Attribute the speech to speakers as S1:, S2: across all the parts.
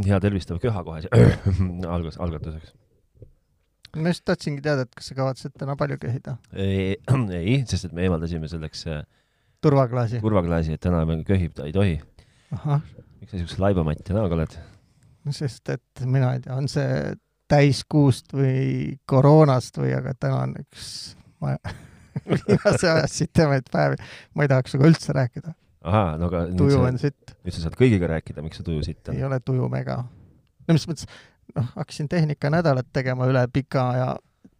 S1: hea tervistav köha kohe algas, algatuseks.
S2: ma just tahtsingi teada, et kas sa kavatsed täna palju köhida?
S1: ei, ei, sest et me eemaldasime selleks äh,
S2: turvaklaasi?
S1: turvaklaasi, et täna veel köhib ei tohi. miks sa siukse laibamatti näoga oled?
S2: sest et mina ei tea, on see täiskuust või koroonast või, aga täna on üks ma viimase aja sitemaid päevi, ma ei tahaks sinuga üldse rääkida.
S1: ahaa, no aga
S2: tuju
S1: sa,
S2: on sitt,
S1: nüüd sa saad kõigiga rääkida, miks sa tuju sitt on
S2: ei. ole tuju mega. no mis mõttes, noh, hakkasin tehnikanädalat tegema üle pika aja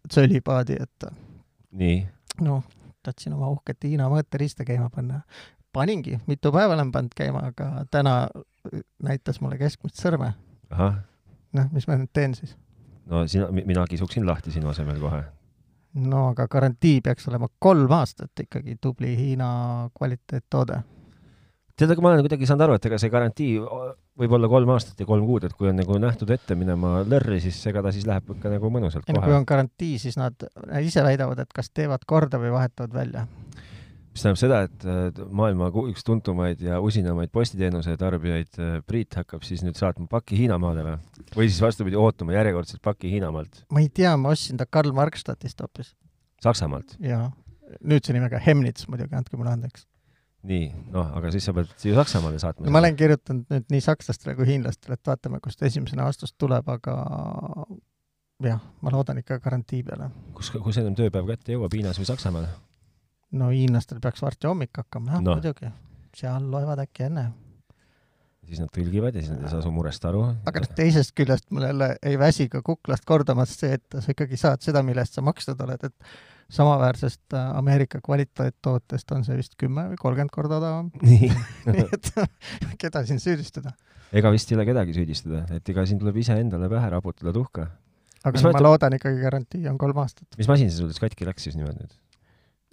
S2: tsölipaadi, et
S1: nii,
S2: noh, tahtsin oma uhket Hiina mõõteriista käima panna. paningi, mitu päeva olen pannud käima, aga täna näitas mulle keskmist sõrme. noh, mis ma nüüd teen siis?
S1: no sina, mina kisuksin lahti sinu asemel kohe.
S2: no aga garantii peaks olema kolm aastat ikkagi tubli Hiina kvaliteettoode.
S1: tead, aga ma olen kuidagi saanud aru, et ega see garantii võib olla kolm aastat ja kolm kuud, et kui on nagu nähtud ette minema lörri, siis ega ta siis läheb ikka nagu mõnusalt
S2: no kui
S1: kohe.
S2: on garantii, siis nad ise väidavad, et kas teevad korda või vahetavad välja.
S1: mis tähendab seda, et maailma üks tuntumaid ja usinamaid postiteenuse tarbijaid äh, Priit hakkab siis nüüd saatma paki Hiinamaale või? või siis vastupidi, ootama järjekordselt paki Hiinamaalt,
S2: ma ei tea, ma ostsin ta Karl Markstadtist hoopis
S1: Saksamaalt.
S2: ja nüüdse nimega Hemnitz muidugi, andke mulle andeks.
S1: nii, noh, aga siis sa pead ju Saksamaale saatma.
S2: ma olen kirjutanud nüüd nii sakslastele kui hiinlastele, et vaatame, kust esimesena vastus tuleb, aga jah, ma loodan ikka garantii peale.
S1: kus, kus ennem tööpäev kätte jõuab, Hiinas või Saksamaal?
S2: no hiinlastel peaks varsti hommik hakkama, jah no., muidugi. seal loevad äkki enne.
S1: siis nad tõlgivad ja siis nad ei saa su murest aru.
S2: aga noh, teisest küljest mul jälle ei väsi ka kuklast kordamast see, et sa ikkagi saad seda, mille eest sa maksnud oled, et samaväärsest äh, Ameerika kvaliteettootest on see vist kümme või kolmkümmend korda odavam.
S1: nii,
S2: et keda siin süüdistada?
S1: ega vist ei ole kedagi süüdistada, et ega siin tuleb iseendale pähe raputada tuhka.
S2: aga
S1: Mis ma
S2: ma loodan ikkagi garantii on kolm aastat.
S1: mis masin see sul siis katki läks siis niimoodi nüüd?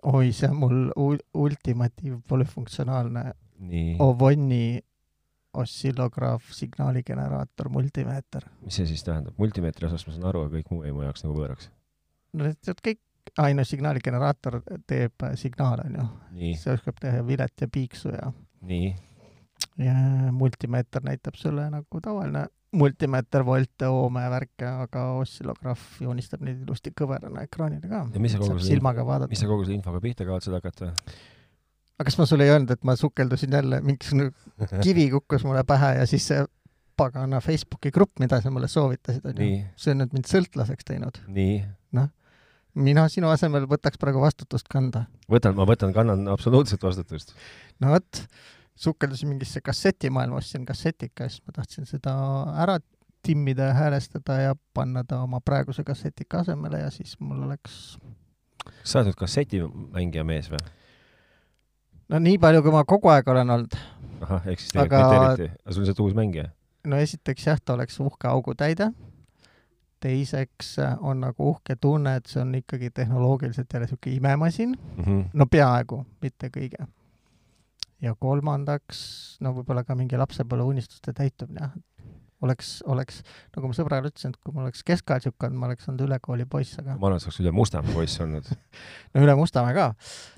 S2: oi, see on mul ul- ultimatiiv polüfunktsionaalne
S1: nii,
S2: Ovonni ossillograaf signaaligeneraator multimeeter.
S1: mis see siis tähendab? multimeetri osas ma saan aru, aga kõik muu jäi mu jaoks nagu võõraks.
S2: no need tead kõik, ai no signaaligeneraator teeb signaale onju, see oskab teha vilet ja piiksu ja
S1: nii,
S2: ja multimeeter näitab sulle nagu tavaline multimeeter, volte, oome, värke, aga ossilograaf joonistab neid ilusti kõverana ekraanile ka.
S1: Ja mis sa kogu selle- mis sa kogu selle infoga pihta kavatsed hakata?
S2: aga kas ma sulle ei öelnud, et ma sukeldusin jälle, mingisugune kivi kukkus mulle pähe ja siis see pagana Facebooki grupp, mida sa mulle soovitasid, onju, see on nüüd mind sõltlaseks teinud.
S1: nii,
S2: mina sinu asemel võtaks praegu vastutust kanda.
S1: võtan, ma võtan, kannan absoluutselt vastutust.
S2: no vot, sukeldusin mingisse kassetimaailma, ostsin kassetika ja siis ma tahtsin seda ära timmida ja häälestada ja panna ta oma praeguse kassetika asemele ja siis mul oleks
S1: sa oled nüüd kassetimängija mees või?
S2: no nii palju, kui ma kogu aeg olen olnud,
S1: ahah, ehk siis tegelikult
S2: Aga-
S1: mitte eriti. aga sul on see uus mängija?
S2: no esiteks jah, ta oleks uhke augutäide, teiseks äh, on nagu uhke tunne, et see on ikkagi tehnoloogiliselt jälle niisugune imemasin,
S1: Mhm.
S2: no peaaegu, mitte kõige. ja kolmandaks, no võib-olla ka mingi lapsepõlve unistuste täitumine, jah. oleks, oleks, nagu ma sõbrale ütlesin, et kui mul oleks keskajal sihuke olnud, ma oleks olnud ülekooli poiss, aga
S1: ma arvan, et sa oleks üle Mustamäe poiss olnud.
S2: no üle Mustamäe ka.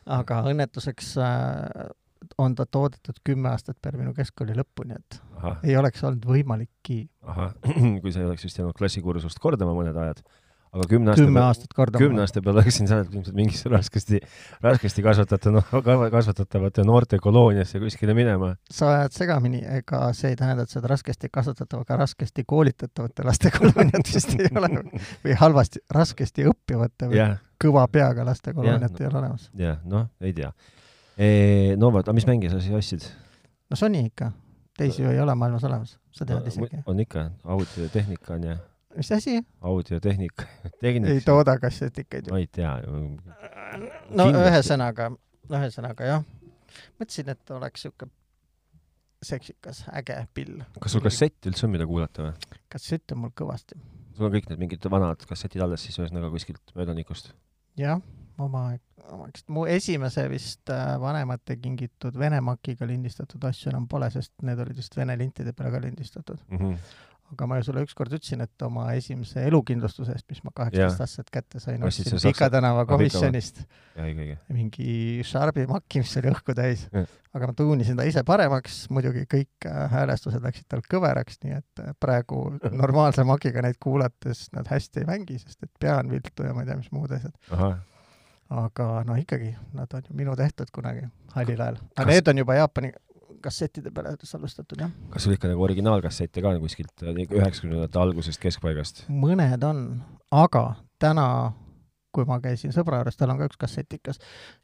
S2: aga õnnetuseks äh, on ta toodetud kümme aastat peale minu keskkooli lõppu, nii et
S1: ahah,
S2: ei oleks olnud võimalikki
S1: ahah, kui sa ei oleks vist jäänud klassikursust kordama mõned ajad, aga kümne aasta
S2: kümme aastat kordama.
S1: kümne aasta peale oleksin sa ilmselt mingisse raskesti, raskesti kasvatata-, no kasvatatavate noorte kolooniasse kuskile minema.
S2: sa ajad segamini, ega see ei tähenda, et sa oled raskesti kasvatatav, aga raskesti koolitatavate laste kolooniat vist ei ole või halvasti, raskesti õppivate või
S1: jah,
S2: kõva peaga laste kolooniat
S1: no-
S2: ei ole olemas.
S1: jah, noh, ei tea. No vot, aga mis mänge sa siis ostsid?
S2: no Sony ikka, teisi ju ei ole maailmas olemas, sa tead isegi.
S1: on ikka, audiotehnika on ja,
S2: mis asi?
S1: audiotehnika,
S2: ei
S1: tehnik,
S2: tooda kassetikaid ju.
S1: ma ei tea.
S2: no ühesõnaga, ühesõnaga jah, mõtlesin, et oleks sihuke seksikas, äge pill.
S1: kas sul kassett üldse on, mida kuulata või?
S2: kassett on mul kõvasti.
S1: sul on kõik need mingid vanad kassetid alles siis ühesõnaga kuskilt möödanikust?
S2: jah, oma, mu esimese vist äh, vanemate kingitud Vene makiga lindistatud asju enam pole, sest need olid vist Vene lintide peale ka lindistatud.
S1: Mhm.
S2: aga ma ju sulle ükskord ütlesin, et oma esimese elukindlustuse eest, mis ma kaheksateist-aastaselt kätte sain, ostsin Pika tänava komisjonist.
S1: ja
S2: mingi Sharpi makki, mis oli õhku täis. Aga ma tuunisin ta ise paremaks, muidugi kõik äh, häälestused läksid tal kõveraks, nii et äh, praegu normaalse makiga neid kuulates nad hästi ei mängi, sest et pea on viltu ja ma ei tea, mis muud asjad. Aga no ikkagi, nad on ju minu tehtud kunagi hallil ajal. aga
S1: Kas-
S2: need on juba Jaapani kassettide peale salvestatud, jah.
S1: kas sul ikka nagu originaalkassette ka kuskilt äh, üheksakümnendate algusest, keskpaigast?
S2: mõned on, aga täna, kui ma käisin sõbra juures, tal on ka üks kassetikas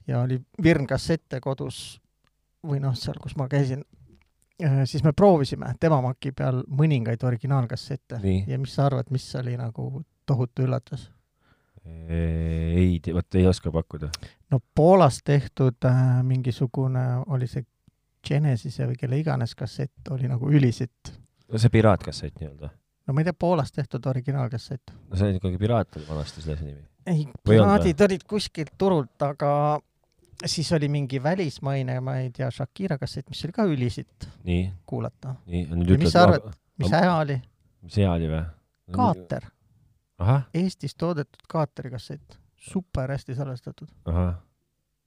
S2: ja oli virn kassette kodus või noh, seal, kus ma käisin, siis me proovisime tema maki peal mõningaid originaalkassette
S1: nii?
S2: ja mis sa arvad, mis oli nagu tohutu üllatus?
S1: ei, vot ei oska pakkuda.
S2: no Poolas tehtud äh, mingisugune, oli see Genesise või kelle iganes kassett oli nagu ülisitt.
S1: no see piraatkassett nii-öelda.
S2: no ma ei tea, Poolas tehtud originaalkassett.
S1: no see oli ikkagi Piraat oli vanasti selle nimi.
S2: ei, piraadid olid kuskilt turult, aga siis oli mingi välismaine, ma ei tea, Shakira kassett, mis oli ka ülisitt kuulata.
S1: nii, nüüd
S2: Ja mis
S1: ütled
S2: sa arvad? mis hea oli?
S1: mis hea oli või?
S2: Kaater, Eestis toodetud Kaateri kassett, super hästi salvestatud.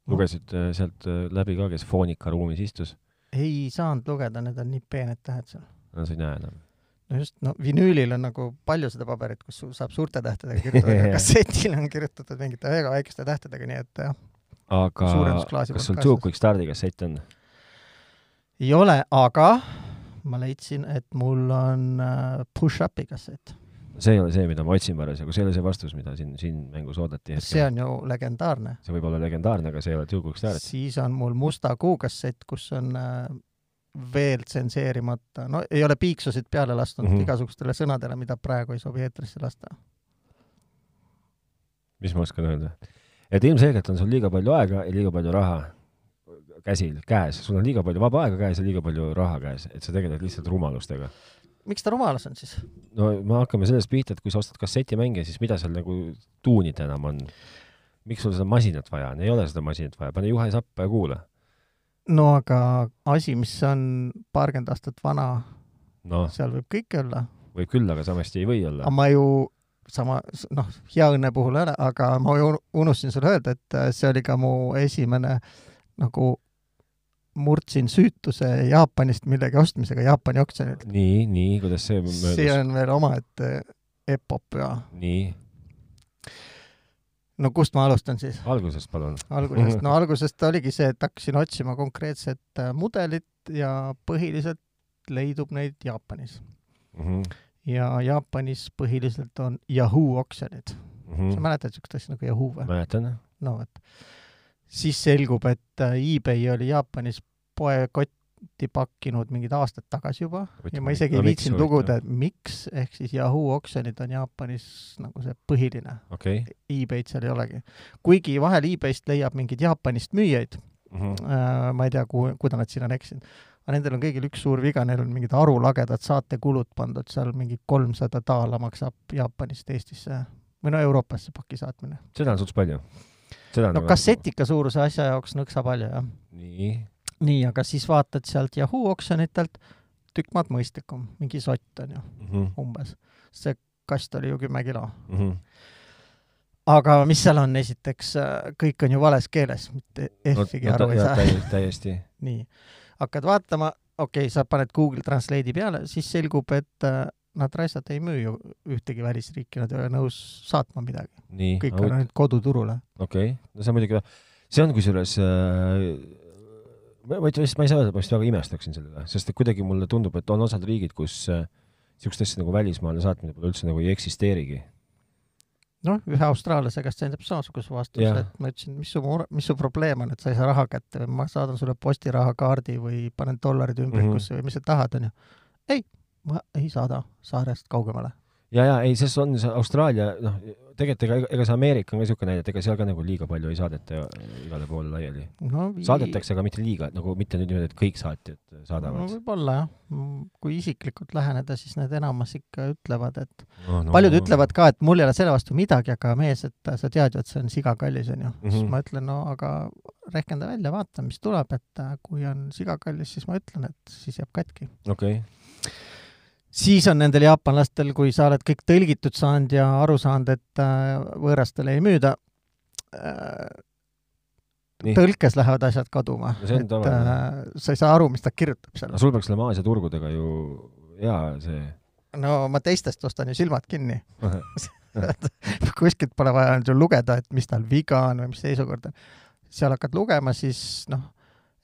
S1: lugesid äh, sealt äh, läbi ka, kes Foonika ruumis istus?
S2: ei saanud lugeda, need on nii peened tähed seal.
S1: no sa ei näe enam.
S2: no just, no vinüülil on nagu palju seda paberit, kus saab suurte tähtedega kirjutada, aga kassetil on kirjutatud mingite väga väikeste tähtedega, nii et jah,
S1: aga kas sul
S2: kaasas.
S1: Juke Stardi kassett on?
S2: ei ole, aga ma leidsin, et mul on äh, push-up'i kassett.
S1: See ei ole see, mida ma otsin parasjagu, see ei ole see vastus, mida siin, siin mängus oodati.
S2: see on ju legendaarne.
S1: see võib olla legendaarne, aga see ei ole Juke Start.
S2: siis on mul Musta kuu kassett, kus on äh, veel tsenseerimata, no ei ole piiksusid peale lastud mm. -hmm. igasugustele sõnadele, mida praegu ei sobi eetrisse lasta.
S1: mis ma oskan öelda? et ilmselgelt on sul liiga palju aega ja liiga palju raha käsil, käes, sul on liiga palju vaba aega käes ja liiga palju raha käes, et sa tegeled lihtsalt rumalustega.
S2: Miks ta rumalus on siis?
S1: no me hakkame sellest pihta, et kui sa ostad kassetimänge, siis mida seal nagu tuunida enam on? miks sul seda masinat vaja on, ei ole seda masinat vaja, pane juhe sappa ja kuula.
S2: no aga asi, mis on paarkümmend aastat vana,
S1: noh,
S2: seal võib kõike olla.
S1: võib küll, aga samasti ei või olla
S2: ma ju sama, noh, hea õnne puhul ei ole, aga ma unustasin sulle öelda, et see oli ka mu esimene nagu murdsin süütuse Jaapanist millegi ostmisega Jaapani oksjonilt.
S1: nii, nii, kuidas see
S2: see
S1: möödus?
S2: on veel omaette epopöa.
S1: nii,
S2: no kust ma alustan siis?
S1: algusest palun.
S2: algusest, no algusest oligi see, et hakkasin otsima konkreetset äh, mudelit ja põhiliselt leidub neid Jaapanis.
S1: Mhm,
S2: ja Jaapanis põhiliselt on Yahoo oksjonid. sa mäletad niisugust asja nagu Yahoo või?
S1: mäletan.
S2: no vot. Siis selgub, et äh, eBay oli Jaapanis poekotti pakkinud mingid aastad tagasi juba ja ma isegi ei viitsinud luguda, et miks, ehk siis Yahoo oksjonid on Jaapanis nagu see põhiline.
S1: okei.
S2: e-Bay'd seal ei olegi. kuigi vahel e-Bay'st leiab mingeid Jaapanist müüjaid,
S1: Mhm.
S2: äh, ma ei tea, kuhu, kuhu nad sinna on eksinud, aga nendel on kõigil üks suur viga, neil on mingid arulagedad saatekulud pandud, seal mingi kolmsada daala maksab Jaapanist Eestisse või no Euroopasse paki saatmine.
S1: seda on suts palju.
S2: no. kassetika suuruse asja jaoks nõksa palju, jah.
S1: nii,
S2: nii, aga siis vaatad sealt Yahoo oksjonitelt, tükk maad mõistlikum, mingi sott on ju
S1: Mhm,
S2: umbes. see kast oli ju kümme kilo.
S1: mhm.
S2: aga mis seal on, esiteks äh, kõik on ju vales keeles, mitte F-igi
S1: no,
S2: aru
S1: ta-
S2: ei saa.
S1: täiesti, täiesti.
S2: nii, hakkad vaatama, okei okay,, sa paned Google Translate'i peale, siis selgub, et äh, nad raisad ei müü ju ühtegi välisriiki, nad ei ole nõus saatma midagi. kõik on ainult koduturule.
S1: okei, no see on muidugi, see on kusjuures äh, ma ütlen, ma ei saa öelda, ma just väga imestaksin selle üle, sest et kuidagi mulle tundub, et on osad riigid, kus äh, niisugust asja nagu välismaale saatmine pole üldse nagu ei eksisteerigi.
S2: noh, ühe austraallase käest sain täpselt samasuguse vastuse, et ma ütlesin, mis su mure, mis su probleem on, et sa ei saa raha kätte või ma saadan sulle postirahakaardi või panen dollarid ümbrikusse mm -hmm. või mis sa tahad, onju. ei, ma ei saada saarest kaugemale.
S1: ja, ja ei, sest on see Austraalia, noh, tegelikult ega, ega see Ameerika on ka niisugune näide, et ega seal ka nagu liiga palju ei saadeta igale poole laiali.
S2: no
S1: saadetakse, aga mitte liiga, nagu mitte nüüd niimoodi, et kõik saatjad
S2: no
S1: saadavad.
S2: võib-olla jah, kui isiklikult läheneda, siis need enamus ikka ütlevad, et
S1: No, no,
S2: paljud ütlevad ka, et mul ei ole selle vastu midagi, aga mees, et sa tead ju, et see on siga kallis, onju. siis
S1: Mhm.
S2: ma ütlen, no aga rehkenda välja, vaata, mis tuleb, et äh, kui on siga kallis, siis ma ütlen, et siis jääb katki.
S1: okei,
S2: siis on nendel jaapanlastel, kui sa oled kõik tõlgitud saanud ja aru saanud, et äh, võõrastele ei müüda äh,,
S1: Nii.
S2: tõlkes lähevad asjad kaduma
S1: No
S2: et äh, sa ei saa aru, mis ta kirjutab seal
S1: aga. sul peaks olema Aasia turgudega ju hea see
S2: no ma teistest ostan ju silmad kinni. kuskilt pole vaja ju lugeda, et mis tal viga on või mis seisukord on. seal hakkad lugema, siis noh,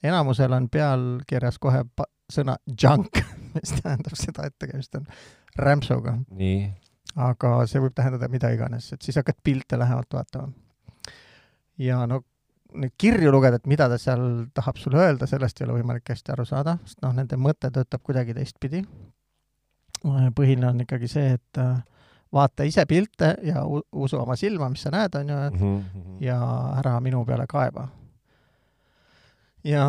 S2: enamusel on pealkirjas kohe pa- sõna junk, mis tähendab seda, et tegemist on rämpsuga, aga see võib tähendada mida iganes, et siis hakkad pilte lähemalt vaatama. ja no neid kirju lugeda, et mida ta seal tahab sulle öelda, sellest ei ole võimalik hästi aru saada, sest noh, nende mõte töötab kuidagi teistpidi. põhiline on ikkagi see, et äh, vaata ise pilte ja usu oma silma, mis sa näed, on ju,
S1: Mhm.
S2: ja ära minu peale kaeba. Ja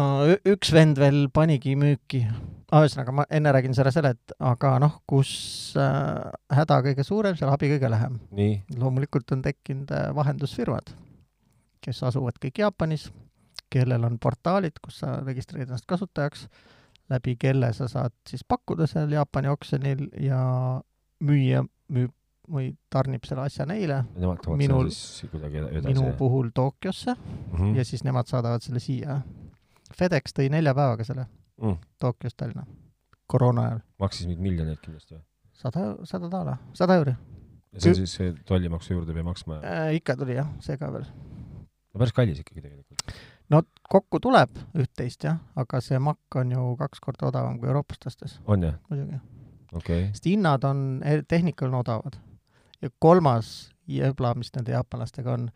S2: üks vend veel panigi müüki, ühesõnaga ma enne räägin selle selle, et aga noh, kus äh, häda kõige suurem, seal abi kõige lähem. loomulikult on tekkinud äh, vahendusfirmad, kes asuvad kõik Jaapanis, kellel on portaalid, kus sa registreerid ennast kasutajaks, läbi kelle sa saad siis pakkuda seal Jaapani oksjonil ja müüja müüb või tarnib selle asja neile, Minul- minu. puhul Tokyosse
S1: Mhm.
S2: ja siis nemad saadavad selle siia. FedEx tõi nelja päevaga selle
S1: Mm.
S2: Tokyost Tallinna, koroona ajal.
S1: maksis mingeid miljoneid kindlasti või?
S2: sada, sada daala, sada euri
S1: ja see on siis see tollimaksu juurde peab maksma
S2: äh,. ikka tuli jah, see ka veel.
S1: no päris kallis ikkagi tegelikult.
S2: no kokku tuleb üht-teist jah, aga see makk on ju kaks korda odavam kui Euroopast ostes,
S1: on jah?
S2: muidugi.
S1: okei okay..
S2: sest hinnad on, tehnikal on odavad. ja kolmas jõbla, mis nende jaapanlastega on,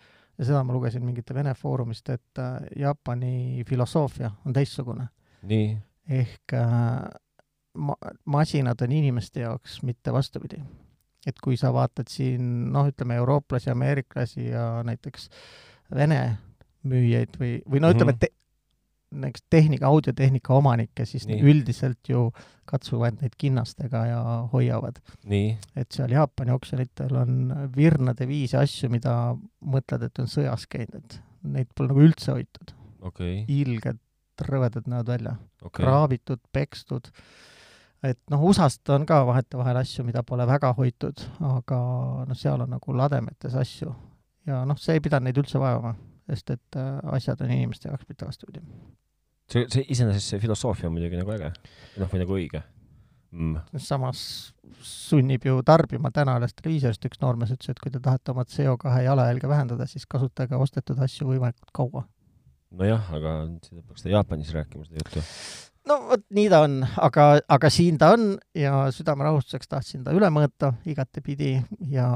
S2: ja seda ma lugesin mingite Vene foorumist, et äh, Jaapani filosoofia on teistsugune.
S1: nii,
S2: ehk äh, ma-, masinad on inimeste jaoks, mitte vastupidi. et kui sa vaatad siin noh, ütleme eurooplasi, ameeriklasi ja näiteks Vene müüjaid või, või no ütleme
S1: Mhm.
S2: te,, näiteks tehnika, audiotehnika omanikke, siis
S1: Nii.
S2: Üldiselt ju katsuvad neid kinnastega ja hoiavad. et seal Jaapani oksjonitel on virnade viisi asju, mida mõtled, et on sõjas käinud, et neid pole nagu üldse hoitud.
S1: okei,
S2: ilged rõvedad näevad välja
S1: okei.
S2: kraabitud, pekstud, et noh, USA-st on ka vahetevahel asju, mida pole väga hoitud, aga noh, seal on nagu lademetes asju ja noh, see ei pidanud neid üldse vaevama, sest et äh, asjad on inimeste jaoks, mitte vastupidi.
S1: see, see iseenesest see filosoofia on muidugi nagu äge. noh, või nagu õige mm..
S2: samas sunnib ju tarbima, täna alles televiisorist üks noormees ütles, et kui te tahate oma CO2 jalajälge vähendada, siis kasutage ostetud asju võimalikult kaua.
S1: nojah, aga seda peaks ta Jaapanis rääkima, seda juttu.
S2: no vot nii ta on, aga, aga siin ta on ja südamerahustuseks tahtsin ta üle mõõta igatepidi ja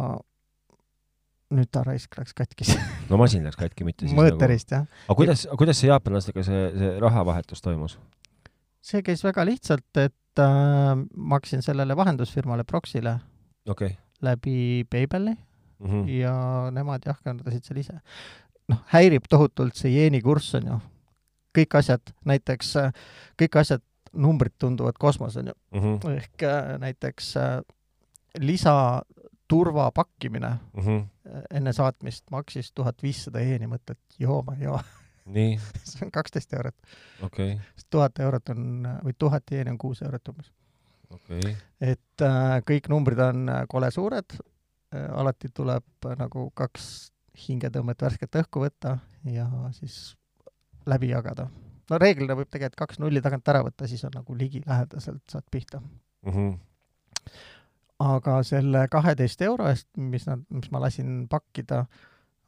S2: nüüd ta raisk läks katkis.
S1: no masin läks katki, mitte siis nagu.
S2: mõõterist jah.
S1: aga kuidas, kuidas see jaapanlastega see, see rahavahetus toimus?
S2: see käis väga lihtsalt, et äh, maksin sellele vahendusfirmale Proxile
S1: okei
S2: läbi PayPali
S1: okay. mm. -hmm.
S2: ja nemad jahkerdasid seal ise. noh, häirib tohutult see jeeni kurss on ju. kõik asjad, näiteks äh, kõik asjad, numbrid tunduvad kosmos on ju,
S1: Mm -hmm.
S2: ehk äh, näiteks äh, lisaturva pakkimine
S1: Mm -hmm.
S2: enne saatmist maksis tuhat viissada jeeni, mõtled, joo ma joo,
S1: nii,
S2: see on kaksteist eurot,
S1: okei okay.,
S2: tuhat eurot on või tuhat jeeni on kuus eurot umbes.
S1: okei okay.,
S2: et äh, kõik numbrid on äh, kole suured äh,, alati tuleb äh, nagu kaks hingetõmmet värsket õhku võtta ja siis läbi jagada. no reeglina võib tegelikult kaks nulli tagant ära võtta, siis on nagu ligilähedaselt saad pihta.
S1: mm. -hmm.
S2: Aga selle kaheteist euro eest, mis nad, mis ma lasin pakkida,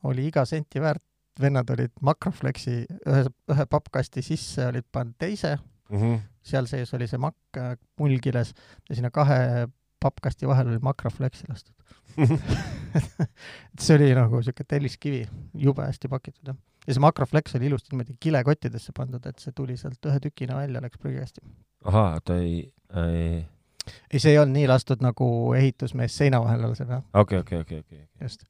S2: oli iga senti väärt, vennad olid Makroflexi ühe, ühe pappkasti sisse olid pannud teise,
S1: Mm -hmm.
S2: seal sees oli see makk äh, mullkiles ja sinna kahe pappkasti vahel oli Makroflexi lastud. et see oli nagu siuke telliskivi, jube hästi pakitud jah. ja see Makroflex oli ilusti niimoodi kilekottidesse pandud, et see tuli sealt ühe tükina välja, läks prügikasti.
S1: ahaa, ta ei, ei,
S2: ei, see ei olnud nii lastud nagu ehitusmees seina vahele laseb jah,
S1: okei, okei, okei, okei,
S2: just.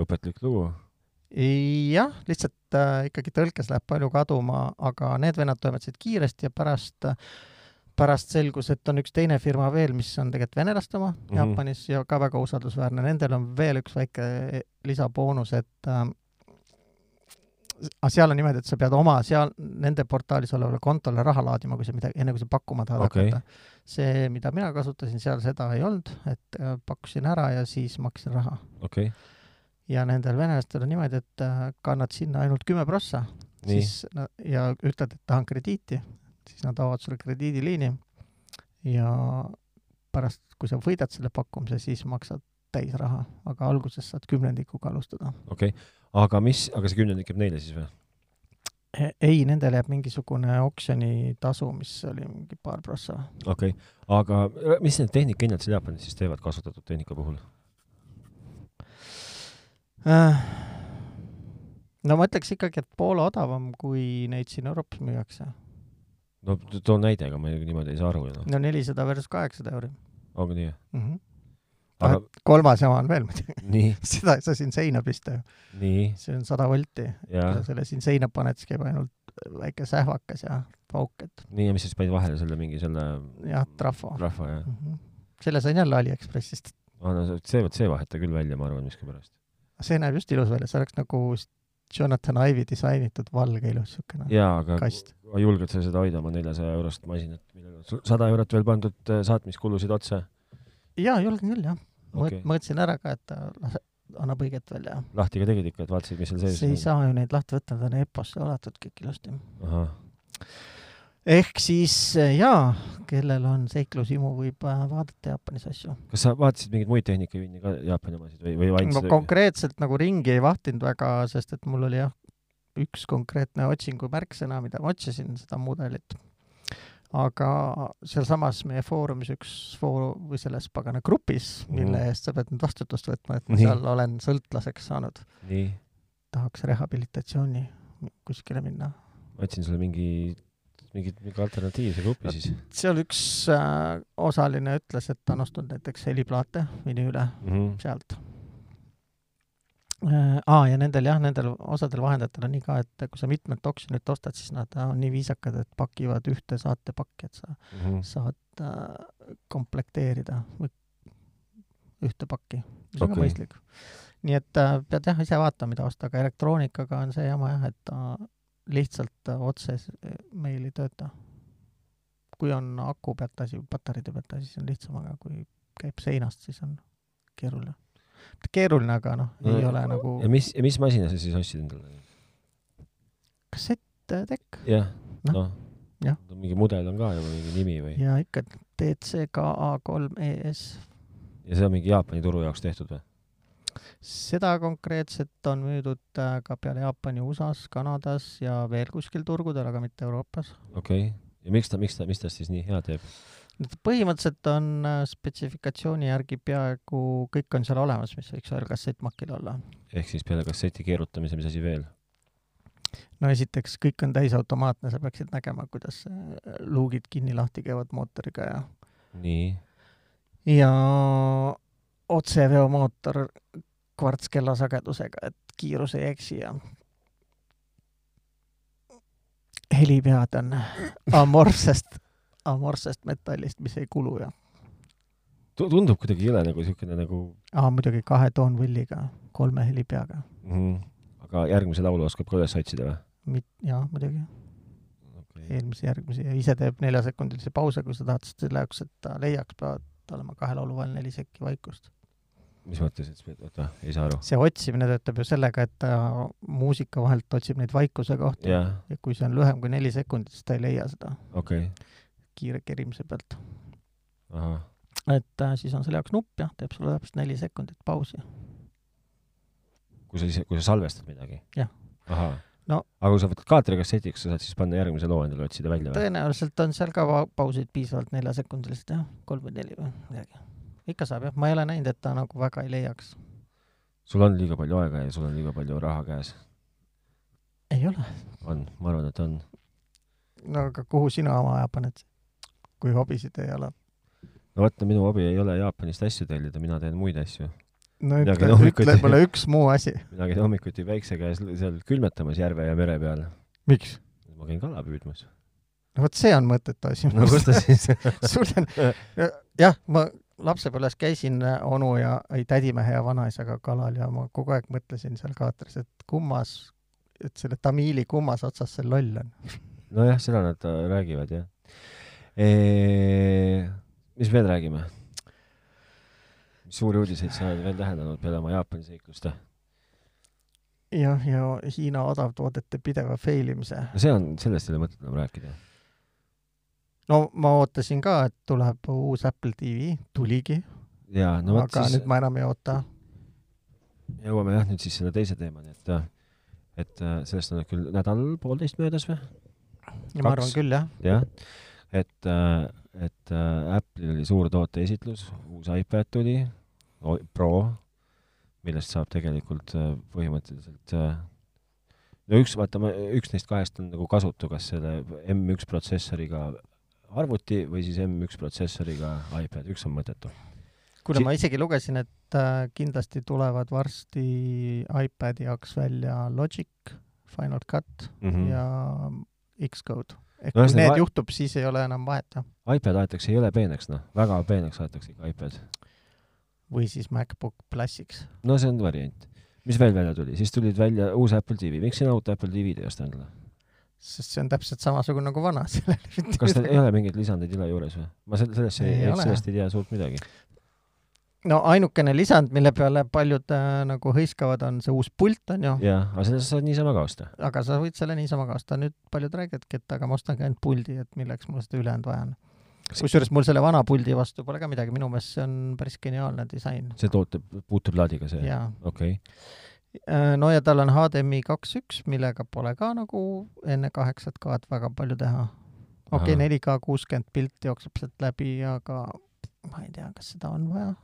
S1: õpetlik lugu.
S2: jah, lihtsalt äh, ikkagi tõlkes läheb palju kaduma, aga need vennad toimetasid kiiresti ja pärast äh, pärast selgus, et on üks teine firma veel, mis on tegelikult venelaste oma mm. -hmm. Jaapanis ja ka väga usaldusväärne, nendel on veel üks väike lisaboonus, et äh, aga seal on niimoodi, et sa pead oma seal nende portaalis olevale kontole raha laadima, kui sa midagi, enne kui sa pakkuma tahad
S1: Okei.
S2: hakata. see, mida mina kasutasin, seal seda ei olnud, et äh, pakkusin ära ja siis maksin raha.
S1: okay.,
S2: ja nendel venelastel on niimoodi, et äh, kannad sinna ainult kümme prossa, siis ja ütled, et tahan krediiti, siis nad avavad sulle krediidiliini ja pärast, kui sa võidad selle pakkumise, siis maksad täisraha, aga alguses saad kümnendikuga alustada.
S1: okei okay., aga mis, aga see kümnendik jääb neile siis või?
S2: Ei, nendele jääb mingisugune oksjonitasu, mis oli mingi paar prossa.
S1: okei okay., aga mis need tehnikahinnad seal Jaapanis siis teevad kasutatud tehnika puhul?
S2: Äh, no ma ütleks ikkagi, et poole odavam, kui neid siin Euroopas müüakse.
S1: no too näide, ega ma niimoodi ei saa aru ju noh,
S2: no nelisada versus kaheksasada euri
S1: ongi nii?
S2: mm. -hmm.
S1: Aga
S2: kolmas jama on veel muidugi, seda ei saa siin seina pista ju, see on sada volti selle siin seina paned, siis käib ainult väike sähvakas ja pauk, et
S1: nii ja mis sa siis panid vahele selle mingi selle
S2: jah, trahvo.
S1: rahva ja
S2: selle sain jälle Aliekspressist.
S1: ah, no see- vot see vaheta küll välja, ma arvan, miskipärast.
S2: see näeb just ilus välja, see oleks nagu Jonathan Ive'i disainitud valge ilus siukene
S1: jaa, aga
S2: kast.
S1: julged sa seda hoida oma neljasaja eurost masinat, millele on sada eurot veel pandud äh, saatmiskulusid otsa?
S2: jaa, julgen küll jah.
S1: Okei.
S2: mõõtsin ära ka, et ta annab õiget välja.
S1: lahti ka tegid ikka, et vaatasid, mis seal sees
S2: see ei saa ju neid lahti võtta, need on EPO-sse alatud kõik ilusti. ehk siis jaa, kellel on seiklushimu, võib äh, vaadata Jaapanis asju.
S1: kas sa vaatasid mingeid muid tehnikavinni ka Jaapani omasid või, või ainult
S2: ma
S1: seda?
S2: konkreetselt nagu ringi ei vahtinud väga, sest et mul oli jah, üks konkreetne otsingu märksõna, mida ma otsisin, seda mudelit. Aga sealsamas meie foorumis üks foor- või selles pagana grupis, mille
S1: Mhm.
S2: eest sa pead nüüd vastutust võtma, et ma
S1: Nii.
S2: seal olen sõltlaseks saanud, tahaks rehabilitatsiooni kuskile minna.
S1: ma otsin sulle mingi, mingi, mingi alternatiivse grupi siis
S2: seal üks äh, osaline ütles, et ta on ostnud näiteks heliplaate vinüüle
S1: mm. -hmm.
S2: sealt. aa, ja nendel jah, nendel osadel vahendajatel on nii ka, et kui sa mitmelt oksjonilt ostad, siis nad on nii viisakad, et pakivad ühte saatepakki, et sa
S1: Mm -hmm.
S2: saad äh, komplekteerida või ühte pakki, mis on
S1: Okei.
S2: ka mõistlik. nii et äh, pead jah ise vaatama, mida osta, aga elektroonikaga on see jama jah, et ta lihtsalt äh, otse s- meil ei tööta. kui on aku pealt asi, patareide pealt asi, siis on lihtsam, aga kui käib seinast, siis on keeruline. keeruline, aga noh, ei
S1: No,
S2: ole nagu
S1: ja mis, mis masina sa siis ostsid endale?
S2: kassetttekk
S1: jah,
S2: Noh, jah.
S1: no,. mingi mudel on ka juba mingi nimi või?
S2: ja ikka DCK A3ES
S1: ja see on mingi Jaapani turu jaoks tehtud või?
S2: seda konkreetset on müüdud äh, ka peale Jaapani USA-s, Kanadas ja veel kuskil turgudel, aga mitte Euroopas.
S1: okei okay., ja miks ta, miks ta, mis tast siis nii hea teeb?
S2: Põhimõtteliselt on äh, spetsifikatsiooni järgi peaaegu kõik on seal olemas, mis võiks ühel kassettmakil olla.
S1: ehk siis peale kasseti keerutamise, mis asi veel?
S2: no esiteks, kõik on täisautomaatne, sa peaksid nägema, kuidas äh, luugid kinni-lahti käivad mootoriga ja
S1: nii,
S2: ja otseveomootor kvartskella sagedusega, et kiirus ei eksi ja helipead on amorfsest, amorfsest metallist, mis ei kulu ja
S1: tundub kuidagi jõle nagu siukene nagu
S2: aa, muidugi kahe toonvõlliga, kolme helipeaga.
S1: mm,, aga järgmise laulu oskab ka üles otsida või?
S2: mit-, jaa, muidugi,
S1: Okay.
S2: eelmisi, järgmisi ja ise teeb neljasekundilise pause, kui sa tahad, sest selle jaoks, et ta leiaks, peavad olema kahe laulu vahel neli sekki vaikust.
S1: mis mõttes, et oota, ei saa aru.
S2: see otsimine töötab ju sellega, et ta muusika vahelt otsib neid vaikuse kohti
S1: jah,
S2: ja kui see on lühem kui neli sekundit, siis ta ei leia seda
S1: okei okay.,
S2: kiire kerimise pealt. et äh, siis on selle jaoks nupp jah, teeb sulle täpselt neli sekundit pausi.
S1: kui sa ise, kui sa salvestad midagi?
S2: Jah. No-
S1: aga kui sa võtad kaatrikassetiks, sa saad siis panna järgmise loo endale otsida välja või?
S2: tõenäoliselt on seal ka pausid piisavalt neljasekundilised jah, kolm või neli või midagi. ikka saab jah, ma ei ole näinud, et ta nagu väga ei leiaks.
S1: sul on liiga palju aega ja sul on liiga palju raha käes.
S2: ei ole.
S1: on, ma arvan, et on.
S2: no aga kuhu sina oma aja paned, kui hobisid ei ole?
S1: no no minu hobi ei ole Jaapanist asju tellida, mina teen muid asju.
S2: no ütle, ütle mulle üks muu asi.
S1: mina käin hommikuti päikse käes seal külmetamas järve ja mere peal.
S2: miks?
S1: ma käin kala püüdmas.
S2: no vot see on mõttetu asi.
S1: no kus ta siis
S2: sul on, jah, ma lapsepõlves käisin onu ja, ei tädimehe ja vanaisaga kalal ja ma kogu aeg mõtlesin seal kaatris, et kummas et selle Tamiili kummas otsas see loll on.
S1: nojah, seda nad äh, räägivad jah. Mis veel räägime? suuri uudiseid sa oled veel täheldanud peale oma Jaapani seikluste?
S2: jah, ja Hiina odavtoodete pideva fail imise.
S1: no see on, sellest ei ole mõtet enam rääkida.
S2: no ma ootasin ka, et tuleb uus Apple TV, tuligi.
S1: jaa, no vot
S2: aga siis... nüüd ma enam ei oota.
S1: jõuame jah nüüd siis selle teise teemani, et et äh, sellest on küll nädal-poolteist möödas või?
S2: ma arvan küll, jah.
S1: jah, et, äh, et äh, Apple'il oli suur tooteesitlus, uus iPad tuli, Pro, millest saab tegelikult põhimõtteliselt no üks, vaata, üks neist kahest on nagu kasutu, kas selle M1 protsessoriga arvuti või siis M1 protsessoriga iPad, üks on mõttetu
S2: kuule si, ma isegi lugesin, et äh, kindlasti tulevad varsti iPadi jaoks välja Logic, Final Cut mm -hmm. ja Xcode. Ehk no, kui need juhtub, siis ei ole enam vahet, jah.
S1: iPad aetakse jõle peeneks, noh, väga peeneks aetakse ikka iPad.
S2: või siis MacBook Plusiks.
S1: no see on variant. mis veel välja tuli, siis tulid välja uus Apple TV, miks sina uut Apple TV-d ei osta endale?
S2: sest see on täpselt samasugune nagu vana, sellel
S1: kas teil ei ole mingeid lisandeid üle juures või? ma sellest ei, sellest ei tea suurt midagi
S2: no ainukene lisand, mille peale paljud äh, nagu hõiskavad, on see uus pult, on ju.
S1: jah, aga selle sa saad niisama ka osta.
S2: aga sa võid selle niisama ka osta, nüüd paljud räägivadki, et aga ma ostangi ainult puldi, et milleks mul seda ülejäänud vaja on. kusjuures mul selle vana puldi vastu pole ka midagi, minu meelest see on päris geniaalne disain.
S1: see toote, puuturplaadiga see? okei okay.
S2: Äh, no ja tal on HDMI kaks üks, millega pole ka nagu enne kaheksat K-d väga palju teha. okei okay,, 4K kuuskümmend pilt jookseb sealt läbi, aga ma ei tea, kas seda on vaja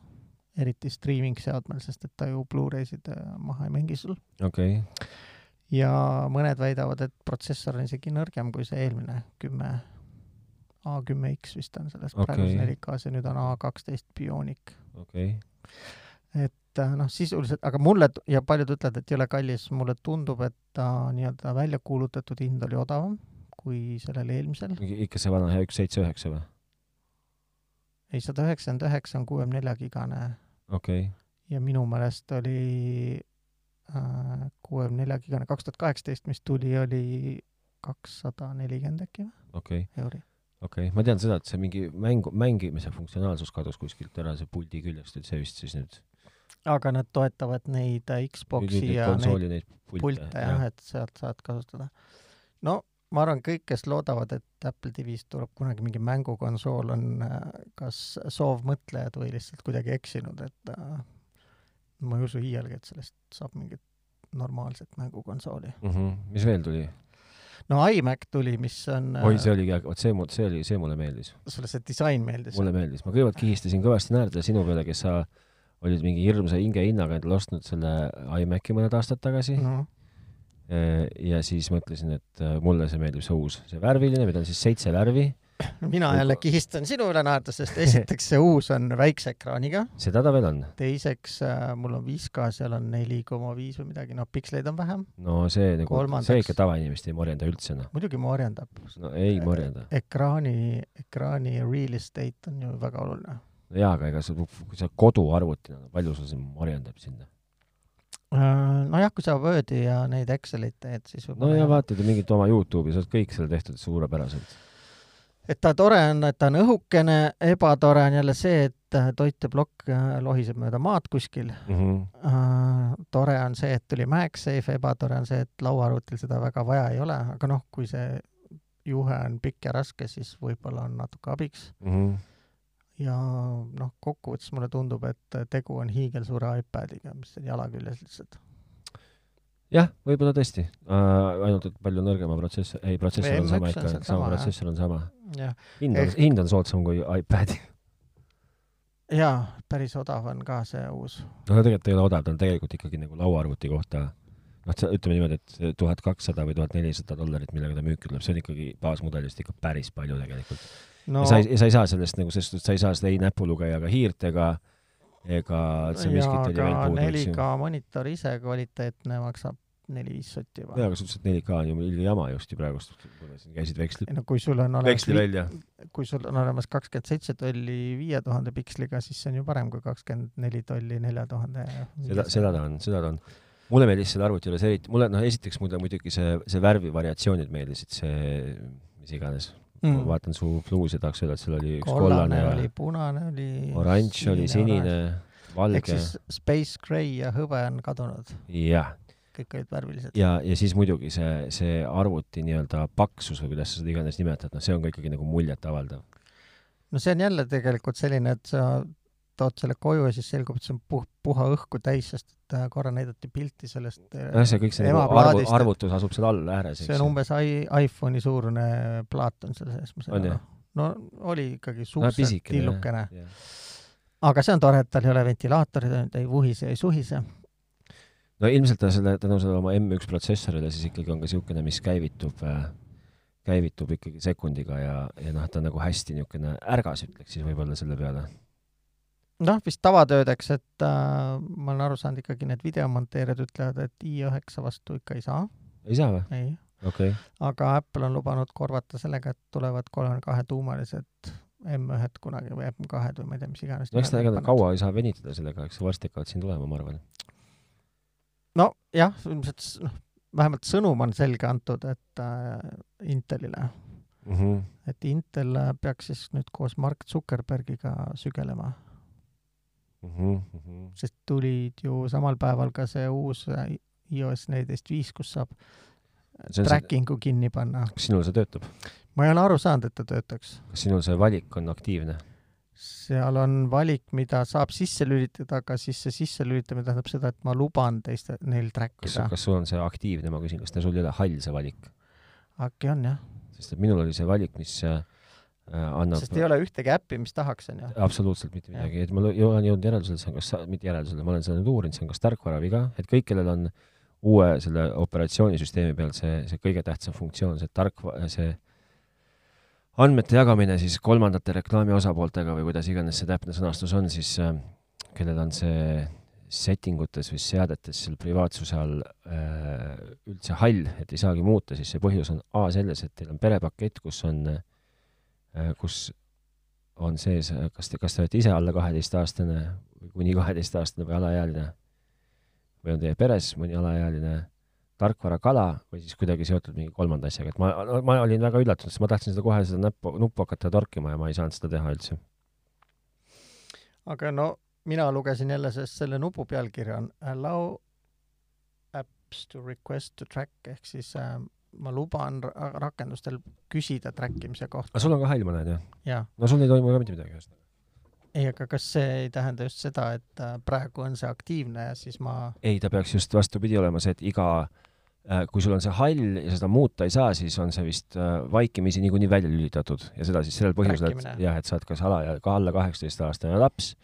S2: eriti striiming-seadmel, sest et ta ju Blu-raysid äh, maha ei mängi sul.
S1: okei okay.
S2: ja mõned väidavad, et protsessor on isegi nõrgem kui see eelmine kümme, A10X vist on selles okay. praeguses 4K-s ja nüüd on A12 Bionic.
S1: okei
S2: okay. et äh, noh, sisuliselt, aga mulle ja paljud ütlevad, et ei ole kallis, mulle tundub, et ta nii-öelda välja kuulutatud hind oli odavam kui sellel eelmisel.
S1: ikka see vana hea üks seitse üheksa või?
S2: ei, sada üheksakümmend üheksa on kuuekümne nelja gigane.
S1: Okay..
S2: ja minu meelest oli äh, kuuekümne nelja gigane kaks tuhat kaheksateist, mis tuli, oli kakssada nelikümmend äkki või
S1: okay.?
S2: euri.
S1: okei okay., ma tean seda, et see mingi mängu, mängimise funktsionaalsus kadus kuskilt ära, see puldi küljest, et see vist siis nüüd
S2: aga nad toetavad neid Xbox'i nüüd, ja neid, neid pilte, pilte jah ja., et sealt saad kasutada. no ma arvan, kõik, kes loodavad, et Apple TV-st tuleb kunagi mingi mängukonsool, on äh, kas soovmõtlejad või lihtsalt kuidagi eksinud, et äh, ma ei usu iialgi, et sellest saab mingit normaalset mängukonsooli
S1: mm. -hmm. mis veel tuli?
S2: no iMac tuli, mis on
S1: oi, see oli, vot see, see oli, see mulle meeldis.
S2: sulle see disain meeldis?
S1: mulle meeldis, ma kõigepealt kihistasin kõvasti naerda sinu peale, kes sa olid mingi hirmsa hingehinnaga endale ostnud selle iMaci mõned aastad tagasi no Äh, ja siis mõtlesin, et äh, mulle see meeldib, see uus, see värviline, mida on siis seitse värvi.
S2: mina jälle kihistan sinu üle naerda, sest esiteks see uus on väikse ekraaniga.
S1: seda ta veel on.
S2: teiseks äh, mul on 5K, seal on neli koma viis või midagi, noh, piksleid on vähem.
S1: no see nagu Kolmandaks..., see ikka tavainimest ei morjenda üldse, noh.
S2: muidugi morjendab.
S1: no ei morjenda.
S2: ekraani, ekraani real estate on ju väga oluline.
S1: jaa, aga ega sa, kui sa koduarvutina, palju sul siin morjendab sinna?
S2: Äh, nojah, kui sa Wordi ja neid Excelit teed, siis
S1: no ja vaatad ju mingit oma Youtube'i, sa oled kõik seal tehtud suurepäraselt.
S2: et ta tore on, et ta on õhukene, ebatore on jälle see, et äh, toiteplokk äh, lohiseb mööda maad kuskil mm. -hmm. tore on see, et tuli MagSafe, ebatore on see, et lauaarvutil seda väga vaja ei ole, aga noh, kui see juhe on pikk ja raske, siis võib-olla on natuke abiks mm. -hmm ja noh, kokkuvõttes mulle tundub, et tegu on hiigelsuure iPadiga, mis on jala küljes lihtsalt.
S1: jah, võib-olla tõesti uh,, ainult et palju nõrgema protsessor, ei, protsessor on sama ikka, sama, sama protsessor on sama. hind on, hind on soodsam kui iPadi.
S2: jaa, päris odav on ka see uus.
S1: no tegelikult ei ole odav, ta on tegelikult ikkagi nagu lauaarvuti kohta noh, ütleme niimoodi, et tuhat kakssada või tuhat nelisada dollarit, millega ta müüki tuleb, see on ikkagi baasmudelist ikka päris palju tegelikult no.. sa ei, sa ei saa sellest nagu, suhtes sa ei saa seda ei näpulugejaga hiirt ega, ega see miskit oli veel
S2: puudu. 4K monitor ise kvaliteetne maksab neli-viis sotti
S1: juba. jaa, aga sa ütlesid, et 4K on ju jama just ju praegust, kui siin käisid vekslid.
S2: no kui sul on olemas kui sul on olemas kakskümmend seitse tolli viie tuhande piksliga, siis see on ju parem kui kakskümmend neli tolli nelja tuhande.
S1: seda, seda ta on, seda ta on mulle meeldis selle arvuti juures eriti, mulle noh, esiteks mulle muidugi see, see värvivariatsioonid meeldisid, see mis iganes mm., ma vaatan su bluusi, tahaks öelda, et seal oli üks kollane,
S2: kollane
S1: ja
S2: oli, punane oli,
S1: oranž oli, sinine,
S2: ehk
S1: valge
S2: siis Space Gray ja hõbe on kadunud,
S1: jah,
S2: kõik olid värvilised.
S1: ja, ja siis muidugi see, see arvuti nii-öelda paksus või kuidas sa seda iganes nimetad, noh, see on ka ikkagi nagu muljetavaldav.
S2: no see on jälle tegelikult selline, et sa tood selle koju ja siis selgub, et see on puh-, puha õhku täis, sest et äh, korra näidati pilti sellest
S1: jah, see kõik see nagu arvu, arvutus asub seal all ääres,
S2: see on umbes iPhone'i suurune plaat on seal sees, ma
S1: jah?
S2: aru. no oli ikkagi
S1: no,
S2: suhteliselt
S1: pisikene
S2: tillukene, aga see on tore, et tal ei ole ventilaatorit, ei vuhise, ei suhise.
S1: no ilmselt ta selle, tänu sellele oma M1 protsessorile siis ikkagi on ka niisugune, mis käivitub äh,, käivitub ikkagi sekundiga ja, ja noh, ta on nagu hästi niisugune ärgas, ütleks siis võib-olla selle peale.
S2: noh, vist tavatöödeks, et äh, ma olen aru saanud ikkagi need videomonteerijad ütlevad, et i9 vastu ikka ei saa,
S1: ei saa või?
S2: ei.
S1: okei okay..
S2: aga Apple on lubanud korvata sellega, et tulevad kolmekümne kahe tuumalised M1-d kunagi või M2-d või ma ei tea, mis iganes.
S1: no eks ta ega ta kaua ei saa venitada sellega, eks varsti hakkavad siin tulema, ma arvan.
S2: nojah, ilmselt noh, vähemalt sõnum on selge antud, et äh, Intelile,
S1: Mm -hmm.
S2: et Intel äh, peaks siis nüüd koos Mark Zuckerbergiga sügelema,
S1: Mm -hmm.
S2: sest tulid ju samal päeval ka see uus äh, iOS neliteist viis, kus saab
S1: See on see-
S2: tracking'u kinni panna.
S1: kas sinul see töötab?
S2: ma ei ole aru saanud, et ta töötaks.
S1: kas sinul see valik on aktiivne?
S2: seal on valik, mida saab sisse lülitada, aga siis see sisselülitamine tähendab seda, et ma luban teiste, neil track
S1: kas,
S2: ida.
S1: kas sul on see aktiivne, ma küsin, kas sul ei ole hall, see valik?
S2: äkki on jah,
S1: sest et minul oli see valik, mis äh, annab
S2: sest ei ole ühtegi äppi, mis tahaks, onju.
S1: absoluutselt mitte midagi, et ma olen jõudnud järeldusele, see on kas, mitte järeldusele, ma olen seda nüüd uurinud, see on kas tarkvaraviga, et kõik, kellel on uue selle operatsioonisüsteemi peal see, see kõige tähtsam funktsioon, see tark, see andmete jagamine siis kolmandate reklaami osapooltega või kuidas iganes see täpne sõnastus on, siis äh, kellel on see setting utes või seadetes seal privaatsuse all äh, üldse hall, et ei saagi muuta, siis see põhjus on A selles, et teil on perepakett, kus on äh,, kus on sees, kas te, kas te olete ise alla kaheteistaastane või kuni kaheteistaastane või alaealine või on teie peres mõni alaealine tarkvarakala või siis kuidagi seotud mingi kolmanda asjaga, et ma, ma olin väga üllatunud, sest ma tahtsin seda kohe seda näppu, nuppu hakata torkima ja ma ei saanud seda teha üldse.
S2: aga no mina lugesin jälle, sest selle nupu pealkiri on allow apps to request to track ehk siis äh, ma luban ra rakendustel küsida track imise kohta.
S1: Aga sul on ka hall, ma näen, jah?
S2: ja
S1: no sul ei toimu ka mitte midagi ühesõnaga.
S2: ei, aga kas see ei tähenda just seda, et äh, praegu on see aktiivne ja siis ma
S1: ei, ta peaks just vastupidi olema see, et iga, kui sul on see hall ja seda muuta ei saa, siis on see vist äh, vaikimisi niikuinii välja lülitatud. Ja seda siis sellel põhjusel, et jah, et sa oled kas ala, ka alla kaheksateistaastane laps,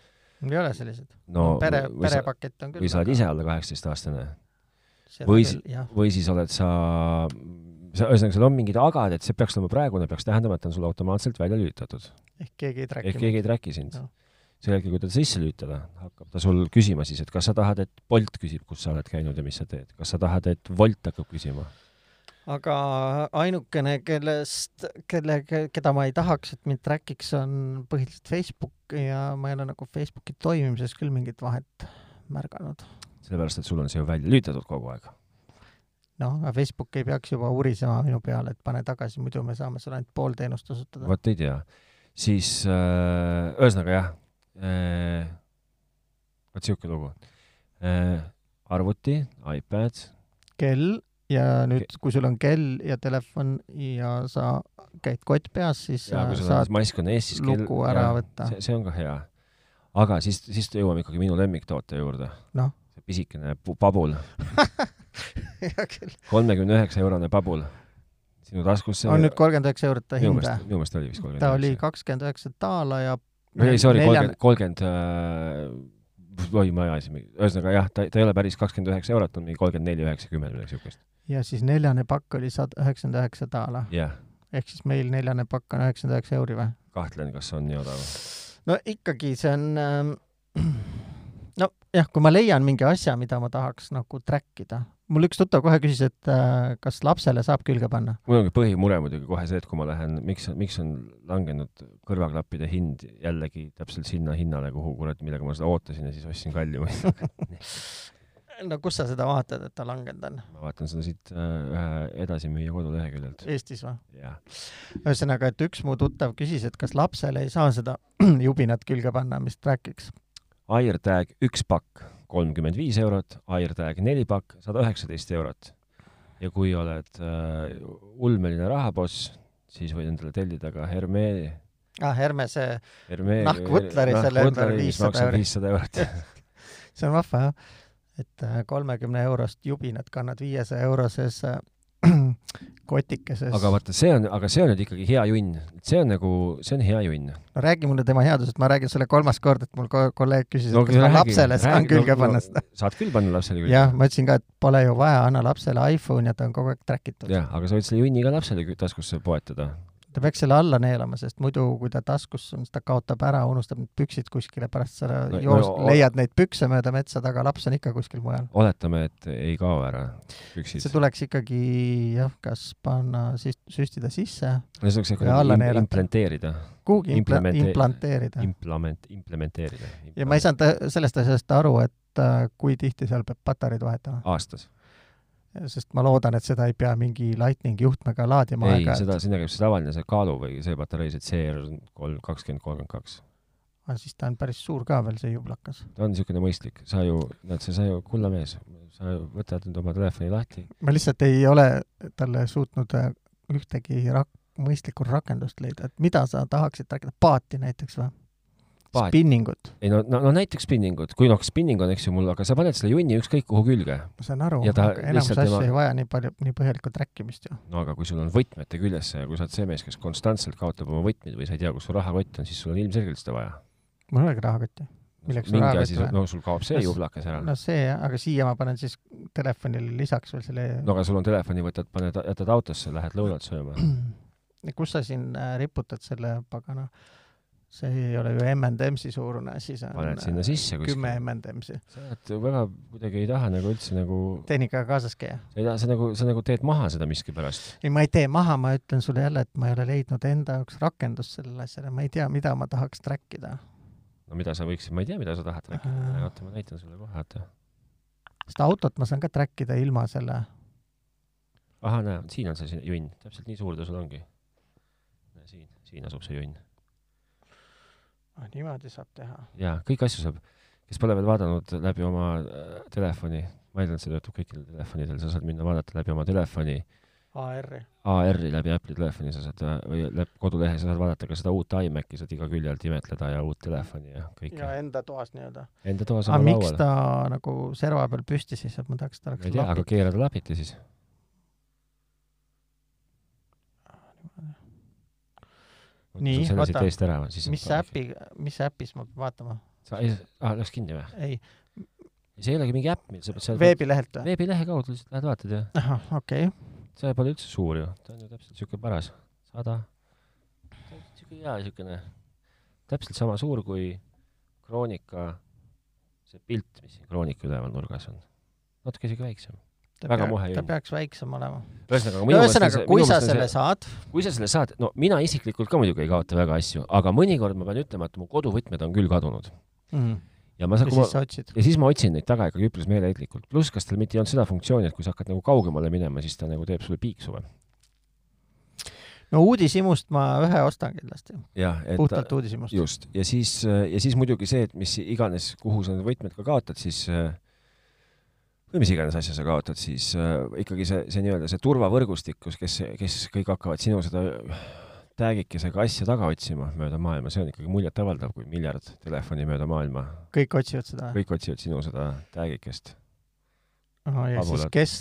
S2: mul ei ole selliseid.
S1: No
S2: pere, perepakett on küll
S1: või sa oled ise alla kaheksateistaastane või või siis oled sa, sa, ühesõnaga, seal on mingid agad, et see peaks olema praegune, peaks tähendama, et ta on sul automaatselt välja lülitatud.
S2: ehk keegi ei
S1: ehk
S2: track'i
S1: keegi ei track'i sind
S2: Jah..
S1: sel hetkel, kui ta sisse lülitada, hakkab ta sul küsima siis, et kas sa tahad, et Bolt küsib, kus sa oled käinud ja mis sa teed, kas sa tahad, et Wolt hakkab küsima.
S2: aga ainukene, kellest, kelle, keda ma ei tahaks, et mind track'iks, on põhiliselt Facebook ja ma ei ole nagu Facebooki toimimises küll mingit vahet märganud.
S1: sellepärast, et sul on see ju välja lülitatud kogu aeg.
S2: noh, aga Facebook ei peaks juba urisema minu peale, et pane tagasi, muidu me saame sulle ainult pool teenust osutada.
S1: vot ei tea. siis äh, ühesõnaga jah äh,, vot siuke lugu äh,. arvuti, iPad,
S2: kell ja nüüd, kui sul on kell ja telefon ja sa käid kott peas, siis
S1: ja
S2: sa
S1: sul
S2: saad
S1: mask on ees, siis
S2: luku ära võtta.
S1: see, see on ka hea. aga siis, siis jõuame ikkagi minu lemmiktoote juurde.
S2: Noh.
S1: Pisikene pabul, kolmekümne üheksa eurone pabul sinu taskusse.
S2: on nüüd kolmkümmend üheksa eurot ta hind või
S1: minu meelest oli vist kolmkümmend
S2: ta oli kakskümmend üheksa daala ja
S1: ei, sorry, kolmkümmend, kolmkümmend, oi, ma ajasin, ühesõnaga jah, ta, ta ei ole päris kakskümmend üheksa eurot, on mingi kolmkümmend neli, üheksakümmend, midagi siukest.
S2: ja siis neljane pakk oli sada üheksakümmend üheksa daala
S1: jah,
S2: ehk siis meil neljane pakk on üheksakümmend üheksa euri või?
S1: kahtlen, kas on nii odav.
S2: no ikkagi see on ähm, no jah, kui ma leian mingi asja, mida ma tahaks nagu track ida, mul üks tuttav kohe küsis, et äh, kas lapsele saab külge panna.
S1: mul ongi põhimure muidugi kohe see, et kui ma lähen, miks, miks on langenud kõrvaklappide hind jällegi täpselt sinna hinnale, kuhu kurat, millega ma seda ootasin ja siis ostsin kallimaid.
S2: no kus sa seda vaatad, et ta langenud on?
S1: ma vaatan seda siit äh, ühe edasimüüja koduleheküljelt.
S2: Eestis või?
S1: jah,
S2: ühesõnaga, et üks mu tuttav küsis, et kas lapsele ei saa seda jubinat külge panna, mis track'iks.
S1: AirTag üks pakk kolmkümmend viis eurot, AirTag neli pakk sada üheksateist eurot. ja kui oled äh, ulmeline rahaboss, siis võid endale tellida ka Hermee,
S2: ah, Hermese,
S1: Hermee
S2: Nahkvõtlari selle ümber
S1: nahkvõtlari, mis
S2: 500
S1: maksab
S2: euri.
S1: viissada eurot.
S2: see on vahva jah, et äh, kolmekümne eurost jubinat kannad viiesaja euroses äh, kotikeses.
S1: aga vaata, see on, aga see on nüüd ikkagi hea junn, see on nagu, see on hea junn.
S2: no räägi mulle tema headusest, ma räägin sulle kolmas kord, et mul ko- kolleeg küsis, et kas ma lapsele saan külge panna seda.
S1: saad küll panna lapsele külge.
S2: jah, ma ütlesin ka, et pole ju vaja, anna lapsele iPhone ja ta on kogu aeg track itud.
S1: jah, aga sa võid selle junni ka lapsele taskusse poetada.
S2: Ta peaks selle alla neelama, sest muidu, kui ta taskus on, siis ta kaotab ära, unustab need püksid kuskile, pärast sa
S1: No-
S2: no,
S1: no-
S2: leiad neid pükse mööda metsa taga, laps on ikka kuskil mujal.
S1: oletame, et ei kao ära püksid
S2: see. tuleks ikkagi jah, kas panna siis, süstida sisse,
S1: no see im-
S2: neelata.
S1: implanteerida,
S2: kuhugi impla-, implanteerida.
S1: implement, implementeerida.
S2: ja ma ei saanud sellest asjast aru, et äh, kui tihti seal peab patareid vahetama,
S1: aastas.
S2: Sest ma loodan, et seda ei pea mingi lightning juhtmega laadima
S1: ei, seda, sinna käib see tavaline see kaalu või see patarei, see CR kolm, kakskümmend, kolmkümmend kaks.
S2: aga siis ta on päris suur ka veel, see jublakas.
S1: ta on niisugune mõistlik, sa ju, näed, sa ju kulla mees, sa võtad nüüd oma telefoni lahti,
S2: ma lihtsalt ei ole talle suutnud äh, ühtegi rak-, mõistlikku rakendust leida, et mida sa tahaksid rääkida, paati näiteks või?
S1: Paat.
S2: spinningut,
S1: ei no, no, no näiteks spinningut, kui noh, spinning on, eks ju mul, aga sa paned selle junni ükskõik kuhu külge.
S2: ma saan aru, aga enamus asju
S1: tema-
S2: ei vaja nii palju, nii põhjalikku trackimist ju.
S1: no aga kui sul on võtmete küljes ja kui sa oled see mees, kes konstantselt kaotab oma võtmeid või sa ei tea, kus su rahakott on, siis sul on ilmselgelt seda vaja.
S2: mul ei olegi rahakotti. Milleks
S1: mingi asi no sul kaob see
S2: No
S1: jublakas ära.
S2: no see jah, aga siia ma panen siis telefonile lisaks veel selle
S1: no aga sul on telefoni, võtad, paned, jätad autosse, lähed lõunat sööma.
S2: kus sa siin äh, riputad selle pagana, see ei ole ju M&M-si suurune asi, see on
S1: paned sinna sisse
S2: kümme
S1: kuskile.
S2: M&M-si.
S1: sa oled väga kuidagi ei taha nagu üldse nagu,
S2: tehnikaga kaasas käia.
S1: sa ei taha, sa nagu, sa nagu teed maha seda miskipärast.
S2: ei, ma ei tee maha, ma ütlen sulle jälle, et ma ei ole leidnud enda jaoks rakendust sellele asjale, ma ei tea, mida ma tahaks track ida.
S1: no mida sa võiksid, ma ei tea, mida sa tahad rääkida
S2: Äh.,
S1: oota, ma näitan sulle kohe, oota.
S2: sest autot ma saan ka track ida ilma selle,
S1: ahah, näe, siin on see junn, täpselt nii suur ta sul ongi. siin, siin asub see junn.
S2: Ah, niimoodi saab teha.
S1: jaa, kõiki asju saab, kes pole veel vaadanud läbi oma äh, telefoni, ma eeldan, et see töötab kõikidel telefonidel, sa saad minna vaadata läbi oma telefoni
S2: AR-i.
S1: AR-i läbi Apple'i telefoni sa saad äh, või läbi kodulehe sa saad vaadata ka seda uut iMaci, saad iga külje alt imetleda ja uut telefoni ja kõike
S2: ja. enda toas nii-öelda.
S1: Enda toas
S2: aga
S1: oma
S2: miks
S1: laual.
S2: ta nagu serva peal püsti siis, et ma tahaks, et ta
S1: ma
S2: oleks
S1: ei tea, aga keera ta lapiti siis.
S2: Nii,
S1: siis
S2: mis äpi, mis äpis ma pean vaatama?
S1: sa ei, aa, läks kinni või?
S2: ei,
S1: see ei olegi mingi äpp, mida sa pead seal
S2: veebilehelt või?
S1: veebilehe kaudu lihtsalt lähed vaatad ja
S2: ahah, okei okay..
S1: see pole üldse suur ju, ta on ju täpselt siuke paras, sada, siuke hea siukene, täpselt sama suur kui Kroonika, see pilt, mis siin Kroonika üleval nurgas on, natuke isegi väiksem. Väga muhe
S2: ta
S1: junn.
S2: peaks väiksem olema.
S1: ühesõnaga,
S2: kui sa selle saad,
S1: kui sa selle saad, no mina isiklikult ka muidugi ei kaota väga asju, aga mõnikord ma pean ütlema, et mu koduvõtmed on küll kadunud.
S2: mm.
S1: ja ma
S2: ja
S1: saan, kui ma
S2: siis sa otsid.
S1: ja siis ma otsin neid taga ikkagi üpris meeleheitlikult, pluss kas tal mitte ei olnud seda funktsiooni, et kui sa hakkad nagu kaugemale minema, siis ta nagu teeb sulle piiksu või?
S2: no uudishimust ma ühe ostan kindlasti, puhtalt uudishimust.
S1: just, ja siis, ja siis muidugi see, et mis iganes, kuhu sa need võtmed ka kaotad, siis äh, või mis iganes asja sa kaotad, siis äh, ikkagi see, see nii-öelda see turvavõrgustik, kus, kes, kes kõik hakkavad sinu seda tag'ikesega asja taga otsima mööda maailma, see on ikkagi muljetavaldav, kui miljard telefoni mööda maailma,
S2: kõik otsivad seda.
S1: kõik otsivad sinu seda tag'ikest.
S2: ja siis
S1: Vabulad.
S2: kes,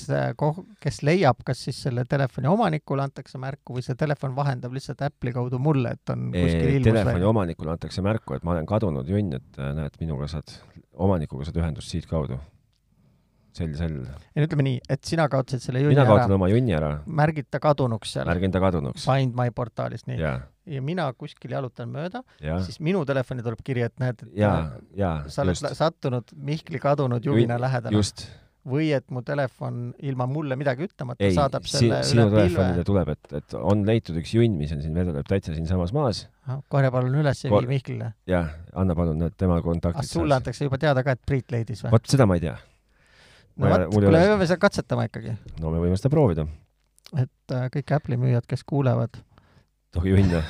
S2: kes leiab, kas siis selle telefoni omanikule antakse märku või see telefon vahendab lihtsalt Apple'i kaudu mulle, et on kuskil ilmus
S1: telefoni
S2: välja.
S1: omanikule antakse märku, et ma olen kadunud junn, et äh, näed, minuga saad, omanikuga saad ühendust siitkaudu. sel, sel.
S2: ja no ütleme nii, et sina kaotasid selle junni
S1: mina kaotan
S2: ära,
S1: oma junni ära,
S2: märgid ta kadunuks seal
S1: märgin ta kadunuks.
S2: Find My portaalis, nii.
S1: jaa,
S2: ja mina kuskil jalutan mööda,
S1: jaa,
S2: siis minu telefoni tuleb kiri, et näed, et
S1: jaa, jaa,
S2: sa oled
S1: just
S2: sattunud Mihkli kadunud juvina lähedale.
S1: just,
S2: või et mu telefon ilma mulle midagi ütlemata
S1: ei,
S2: saadab
S1: si,
S2: selle
S1: sinu
S2: üle
S1: telefonile
S2: pilve.
S1: tuleb, et, et on leitud üks junn, mis on siin vedeleb täitsa siinsamas maas
S2: korja palun üles ja
S1: Kor-
S2: vii Mihklile.
S1: ja anna palun need tema kontaktid.
S2: sulle antakse juba teada ka, et Priit leidis või?
S1: vot seda ma ei tea.
S2: No vot, kuule, me peame seda katsetama ikkagi.
S1: no me võime seda proovida.
S2: et äh, kõik Apple'i müüjad, kes kuulevad,
S1: tohi õnne.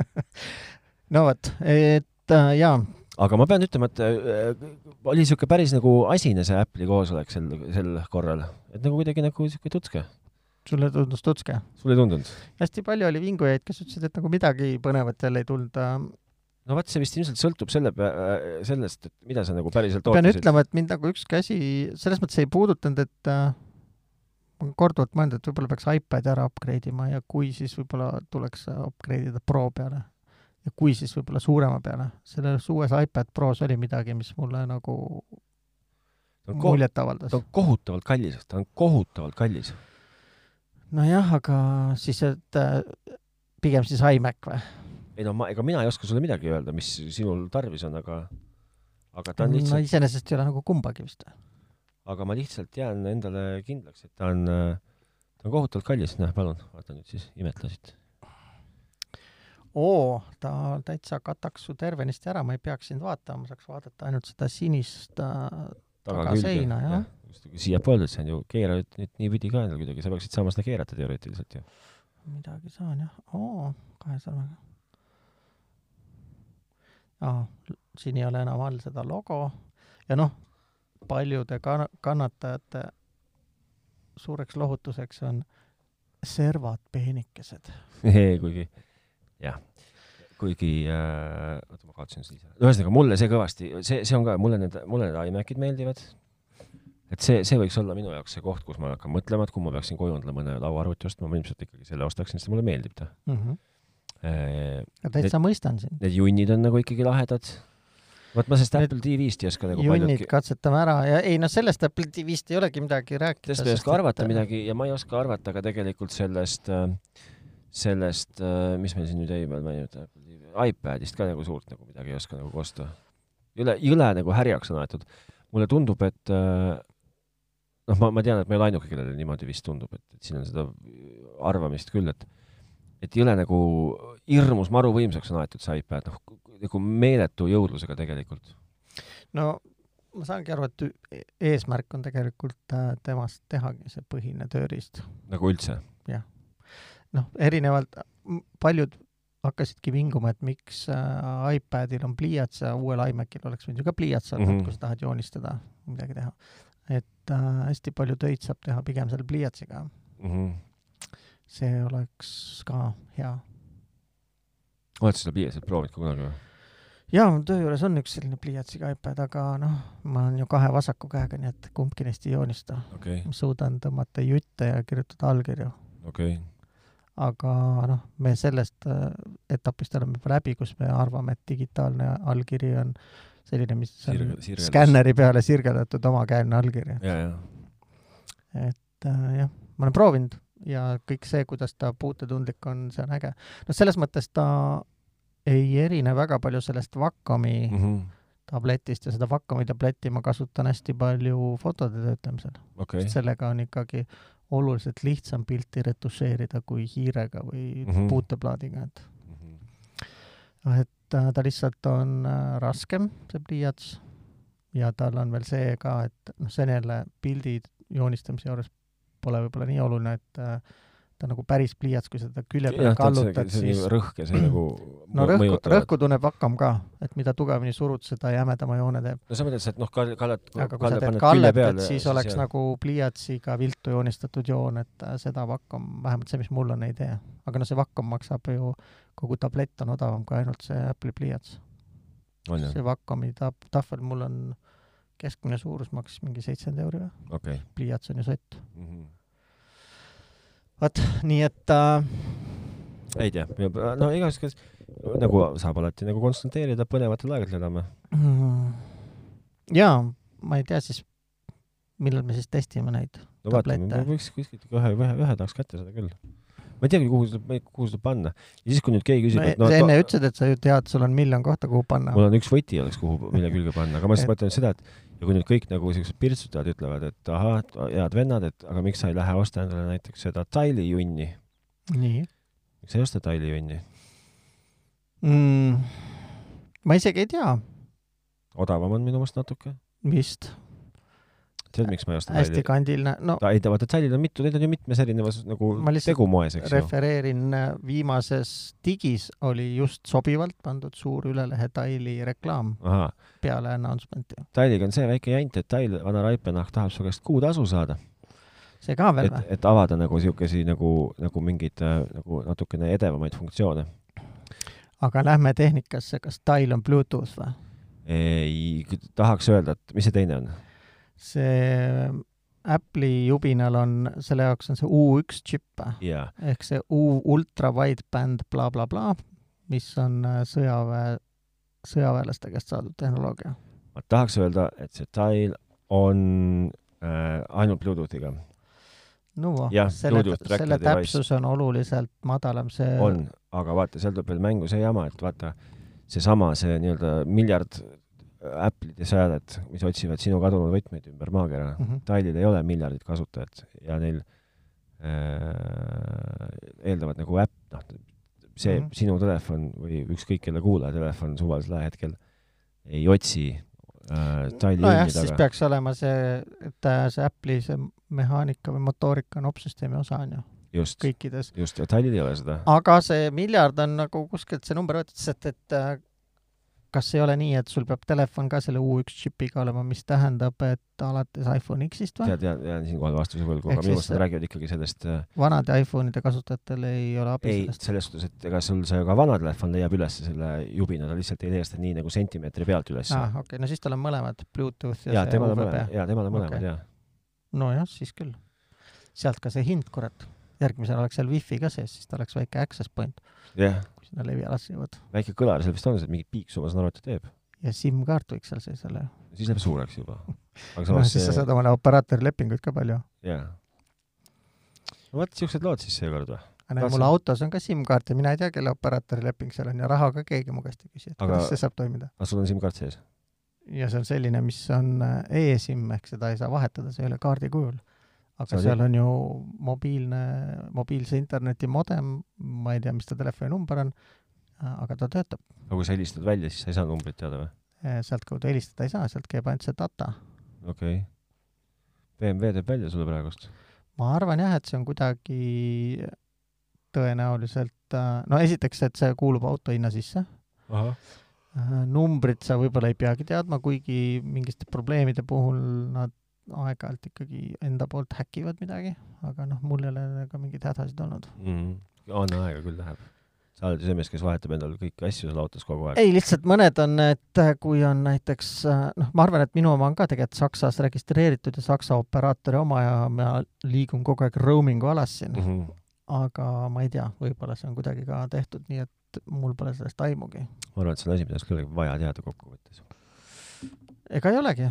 S2: no vot, et äh, jaa,
S1: aga ma pean ütlema, et äh, oli niisugune päris nagu asine see Apple'i koosolek sel, sel korral. et nagu kuidagi nagu niisugune tutske.
S2: sulle tundus tutske?
S1: sulle ei tundunud?
S2: hästi palju oli vingujaid, kes ütlesid, et nagu midagi põnevat jälle ei tulnud.
S1: No vot, see vist ilmselt sõltub selle pea-, sellest, et mida sa nagu päriselt
S2: pean
S1: ootasid.
S2: ütlema, et mind nagu ükski asi selles mõttes ei puudutanud, et äh, ma korduvalt mõelnud, et võib-olla peaks iPad'i ära upgrade ima ja kui, siis võib-olla tuleks upgrade ida Pro peale. ja kui, siis võib-olla suurema peale. selles uues iPad Pros oli midagi, mis mulle nagu muljet avaldas
S1: ta. on kohutavalt kallis, ta on kohutavalt kallis.
S2: nojah, aga siis, et äh, pigem siis iMac või?
S1: Ei no ma, ega mina ei oska sulle midagi öelda, mis sinul tarvis on, aga aga ta on
S2: no
S1: lihtsalt,
S2: iseenesest ei ole nagu kumbagi vist.
S1: aga ma lihtsalt jään endale kindlaks, et ta on, ta on kohutavalt kallis, näe, palun, vaata nüüd siis, imetle siit.
S2: oo, ta täitsa kataks su tervenisti ära, ma ei peaks sind vaatama, ma saaks vaadata ainult seda sinist äh, Tagaseina, jah..
S1: siiapoole, et see on ju, keera nüüd niipidi ka endale kuidagi, sa peaksid saama seda keerata teoreetiliselt ju.
S2: midagi saan jah, oo, kahe sõrmega. aa, siin ei ole enam all seda logo ja noh, paljude kann-, kannatajate suureks lohutuseks on servad peenikesed.
S1: kuigi jah, kuigi äh,, oota ma kaotasin siis ära. ühesõnaga mulle see kõvasti, see, see on ka, mulle need, mulle need iMacid meeldivad. et see, see võiks olla minu jaoks see koht, kus ma hakkan mõtlema, et kui ma peaksin koju endale mõne lauaarvuti ostma, ma ilmselt ikkagi selle ostaksin, sest mulle meeldib ta.
S2: Mm -hmm.
S1: Need
S2: täitsa mõistan sind.
S1: junnid on nagu ikkagi lahedad. vot ma sellest
S2: Need
S1: Apple TV-st ei oska nagu
S2: junnid
S1: paljudki,
S2: katsetame ära ja ei noh, sellest Apple TV-st ei olegi midagi rääkida.
S1: sellest ei oska arvata. midagi ja ma ei oska arvata ka tegelikult sellest, sellest, mis meil siin nüüd jäi peal mainida, iPadist ka nagu suurt nagu midagi ei oska nagu kosta. jõle, jõle nagu härjaks on aetud. mulle tundub, et äh, noh, ma, ma tean, et ma ei ole ainuke, kellele niimoodi vist tundub, et, et siin on seda arvamist küll, et et jõle nagu hirmus maru võimsaks on aetud see iPad, noh nagu meeletu jõudlusega tegelikult.
S2: no ma saangi aru, et eesmärk on tegelikult äh, temast tehagi see põhine tööriist.
S1: nagu üldse.
S2: noh, erinevalt, paljud hakkasidki vinguma, et miks äh, iPadil on pliiats ja uuel iMacil oleks võinud ju ka pliiats olla mm. -hmm. kui sa tahad joonistada, midagi teha. et äh, hästi palju töid saab teha pigem selle pliiatsiga.
S1: Mm -hmm.
S2: See oleks ka hea.
S1: oled seda pliiatsit proovinud ka kunagi või?
S2: jaa, mul töö juures on üks selline pliiatsiga iPad, aga noh, ma olen ju kahe vasaku käega, nii et kumbki neist ei joonista.
S1: okei,
S2: ma suudan tõmmata jutte ja kirjutada allkirju,
S1: okei.
S2: aga noh, me sellest äh, etapist oleme juba läbi, kus me arvame, et digitaalne allkiri on selline, mis on
S1: sirgeldus.
S2: skänneri peale sirgeldatud omakäelne allkiri. et äh, jah, ma olen proovinud ja kõik see, kuidas ta puutetundlik on, see on äge. noh, selles mõttes ta ei erine väga palju sellest Wacomi mm.
S1: Mhm.
S2: tabletist ja seda Wacomi tabletti ma kasutan hästi palju fotode töötlemisel
S1: okei
S2: sest, sellega on ikkagi oluliselt lihtsam pilti retušeerida kui hiirega või mm. -hmm. puuteplaadiga, et noh, et äh, ta lihtsalt on äh, raskem, see pliiats, ja tal on veel see ka, et noh, see on jälle pildi joonistamise juures pole võib-olla nii oluline, et äh, ta on nagu päris pliiats, kui seda külje peale
S1: ta
S2: kallutad, siis
S1: rõhk ja see nagu
S2: no rõhku, rõhku tunneb Wacom ka, et mida tugevamini surud, seda jämedama joone teeb.
S1: no sa mõtled, et noh, Kalle, Kalle,
S2: aga kui sa teed kallet, et siis oleks jah. nagu pliiatsiga viltu joonistatud joon, et äh, seda Wacom, vähemalt see, mis mul on, ei tee. aga noh, see Wacom maksab ju, kogu tablett on odavam kui ainult see Apple'i pliiats. see Wacomi tab-, tahvel mul on keskmine suurus maksis mingi seitsekümmend euri või,
S1: okei.
S2: pliiats on ju sott.
S1: Mhm.
S2: vot, nii et äh,
S1: ei tea, no igatahes nagu saab alati nagu konstateerida, põnevatel aegadel elame.
S2: mm, jaa, ma ei tea siis, millal me siis testime neid.
S1: no
S2: Tablette.
S1: võiks kuskilt ühe, ühe, ühe tahaks kätte saada küll. Ma ei teagi, kuhu seda, kuhu seda panna. ja siis, kui nüüd keegi küsib,
S2: no,
S1: et no
S2: sa enne ütlesid, et sa ju tead, sul on miljon kohta, kuhu panna.
S1: mul on üks võti oleks, kuhu, mille külge panna, aga ma
S2: Et-
S1: mõtlen seda, et ja kui nüüd kõik nagu siuksed pirtsutajad ütlevad, et ahah, head vennad, et aga miks sa ei lähe osta endale näiteks seda Tile junni,
S2: nii
S1: miks sa ei osta Tile junni?
S2: mm,. ma isegi ei tea,
S1: odavam on minu meelest natuke.
S2: vist.
S1: tead, miks ma ei osta
S2: hästi kandiline, no
S1: ta ei tea, vaata tallid on mitu, neid on ju mitmes erinevas nagu tegumoes, eks ju.
S2: refereerin, viimases digis oli just sobivalt pandud suur ülelehe Taili reklaam
S1: ahah,
S2: peale announcement'i.
S1: talliga on see väike jant, et tall, vana raipenahk tahab su käest kuutasu saada,
S2: see ka veel
S1: et
S2: või?,
S1: et avada nagu siukesi nagu, nagu mingeid äh, nagu natukene edevamaid funktsioone.
S2: aga lähme tehnikasse, kas Tail on Bluetooth või?
S1: ei, tahaks öelda, et mis see teine on?
S2: See Apple'i jubinal on, selle jaoks on see U1 džipp
S1: jaa,
S2: ehk see U ultra wideband blablabla, mis on äh, sõjaväe, sõjaväelaste käest saadud tehnoloogia.
S1: ma tahaks öelda, et see tall on äh, ainult Bluetoothiga.
S2: no
S1: Jah,
S2: selle selle täpsus on oluliselt madalam, see
S1: on, aga vaata, seal tuleb veel mängu see jama, et vaata, seesama, see nii-öelda miljard Apple'ide seadet, mis otsivad sinu kadunud võtmeid ümber maakera mm. -hmm. Talil ei ole miljardit kasutajat ja neil äh, eeldavad nagu äpp, noh, see mm. -hmm. sinu telefon või ükskõik kelle kuulaja telefon suvalisel ajahetkel ei otsi äh, Tali
S2: nojah, siis peaks olema see, et äh, see Apple'i see mehaanika või motoorika on opsüsteemi osa, on ju,
S1: just,
S2: kõikides.
S1: just, ja Talil ei ole seda.
S2: aga see miljard on nagu kuskilt see number võetud, sest et äh, kas ei ole nii, et sul peab telefon ka selle U1 džipiga olema, mis tähendab, et alates iPhone X-ist või?
S1: tead, jään, jään siinkohal vastuse võlgu, aga minu arust nad räägivad ikkagi sellest äh,
S2: vanade iPhone'ide kasutajatel ei ole abi
S1: ei,
S2: sellest.
S1: selles suhtes, et ega sul see ka vana telefon leiab üles selle jubina, ta lihtsalt ei tee seda nii nagu sentimeetri pealt üles
S2: aa, okei okay,, no siis tal on mõlemad, Bluetooth ja,
S1: jaa,
S2: see UVB
S1: jaa, temal on mõlemad
S2: Okei.
S1: jaa.
S2: nojah, siis küll. sealt ka see hind, kurat. järgmisel oleks seal wifi ka sees, siis ta oleks väike access point,
S1: jah,
S2: kui sinna levialasse jõuad.
S1: väike kõlar seal vist on, see mingit piiksu ma saan aru, et ta teeb.
S2: ja SIM-kaart võiks seal sees olla ju.
S1: siis läheb suureks juba. aga
S2: no
S1: samas
S2: siis sa saad omale operaatori lepinguid ka palju.
S1: jaa. no vot, siuksed lood siis seekord või?
S2: aga näe,
S1: Tahtsin-
S2: mul autos on ka SIM-kaart ja mina ei tea, kelle operaatori leping seal on ja raha ka keegi mu käest ei küsi, et
S1: Aga-
S2: kuidas see saab toimida.
S1: aga sul on SIM-kaart sees?
S2: ja see on selline, mis on äh, e-SIM ehk seda ei saa vahetada, see ei ole kaardi kujul. Aga seal on ju mobiilne, mobiilse interneti modem, ma ei tea, mis ta telefoninumber on, aga ta töötab.
S1: aga kui sa helistad välja, siis sa ei saa numbrit teada või?
S2: sealtkaudu helistada ei saa, sealt käib ainult see data.
S1: okei okay.. BMW teeb välja sulle praegust.
S2: ma arvan jah, et see on kuidagi tõenäoliselt, no esiteks, et see kuulub auto hinna sisse,
S1: ahah.
S2: numbrit sa võib-olla ei peagi teadma, kuigi mingite probleemide puhul nad aeg-ajalt ikkagi enda poolt häkivad midagi, aga noh, mul ei ole ka mingeid hädasid olnud.
S1: mm.. anna aega, küll läheb. sa oled ju see mees, kes vahetab endale kõiki asju seal autos kogu aeg.
S2: ei, lihtsalt mõned on, et äh, kui on näiteks noh, ma arvan, et minu oma on ka tegelikult Saksas registreeritud ja Saksa operaatori oma ja ma liigun kogu aeg roaming'u alas siin,
S1: Mm -hmm.
S2: aga ma ei tea, võib-olla see on kuidagi ka tehtud nii, et mul pole sellest aimugi.
S1: ma arvan, et see on asi, mida oleks küll vaja teada kokkuvõttes.
S2: ega ei olegi.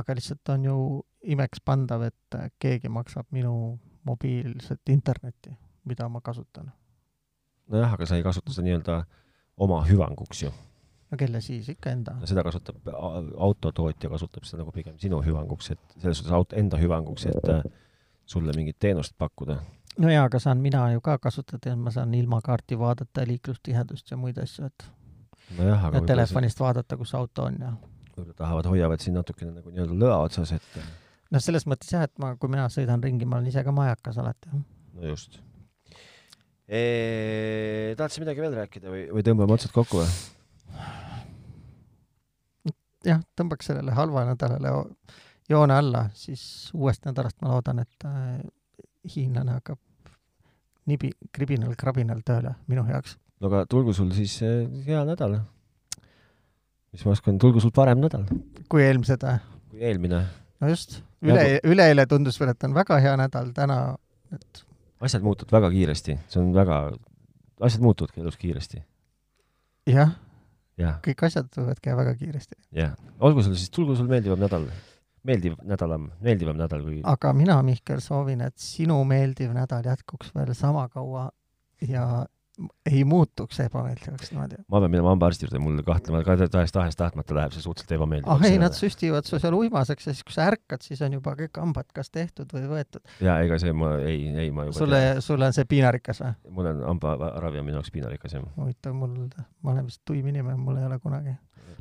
S2: Aga lihtsalt on ju imekspandav, et keegi maksab minu mobiilset internetti, mida ma kasutan.
S1: nojah, aga sa ei kasuta seda nii-öelda oma hüvanguks ju.
S2: no kelle siis, ikka enda.
S1: seda kasutab, autotootja kasutab seda nagu pigem sinu hüvanguks, et selles suhtes auto enda hüvanguks, et äh, sulle mingit teenust pakkuda.
S2: no jaa, aga saan mina ju ka kasutada ja ma saan ilma kaarti vaadata liiklustihedust ja muid asju, et
S1: nojah, aga
S2: ja telefonist vaadata, kus auto on ja
S1: võib-olla tahavad, hoiavad sind natukene nagu nii-öelda lõa otsas, et
S2: noh, selles mõttes jah, et ma, kui mina sõidan ringi, ma olen ise ka majakas alati.
S1: no just. tahad sa midagi veel rääkida või, või tõmbame otsad kokku või?
S2: jah, tõmbaks sellele halva nädalale joone alla, siis uuest nädalast ma loodan, et äh, hiinlane hakkab nibi, kribinal-krabinal tööle minu heaks.
S1: no aga tulgu sul siis äh, hea nädal. Mis ma oskan, tulgu sul parem nädal
S2: kui eelmised või?
S1: kui eelmine.
S2: no just, üle, üleeile tundus veel, et on väga hea nädal, täna, et
S1: asjad muutuvad väga kiiresti, see on väga, asjad muutuvadki elus kiiresti.
S2: jah,
S1: jah,
S2: kõik asjad võivad käia väga kiiresti.
S1: jah. olgu sul siis, tulgu sul meeldivam nädal, meeldiv nädalam, meeldivam nädal kui
S2: aga mina, Mihkel, soovin, et sinu meeldiv nädal jätkuks veel sama kaua ja ei muutuks ebameeldivaks niimoodi.
S1: ma pean minema hambaarsti juurde, mul kahtlemata ka tahes tahes tahtmata läheb see suhteliselt ebameeldivaks.
S2: ah ei, nad süstivad su seal uimaseks ja siis, kui sa ärkad, siis on juba kõik hambad kas tehtud või võetud.
S1: ja ega see ma ei, ei ma juba
S2: sulle, sulle on see piinarikas või?
S1: mul on hambaravi on minu jaoks piinarikas jah.
S2: huvitav, mul, ma olen vist tuim inimene, mul ei ole kunagi.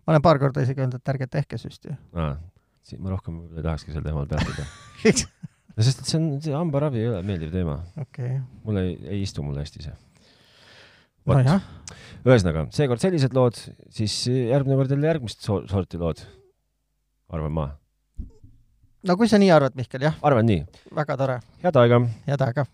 S2: ma olen paar korda isegi öelnud, et ärge tehke süsti.
S1: aa, ma rohkem ei tahakski sel teemal peatuda. no sest et see on, see hambaravi ei ole meeldiv teema.
S2: okei,
S1: mulle ei, ei istu mulle hästi see.
S2: Nojah,
S1: ühesõnaga, seekord sellised lood, siis järgmine kord jälle järgmist so- sorti lood. arvan ma.
S2: no kui sa nii arvad, Mihkel, jah,
S1: arvan nii.
S2: väga tore,
S1: head aega.
S2: head aega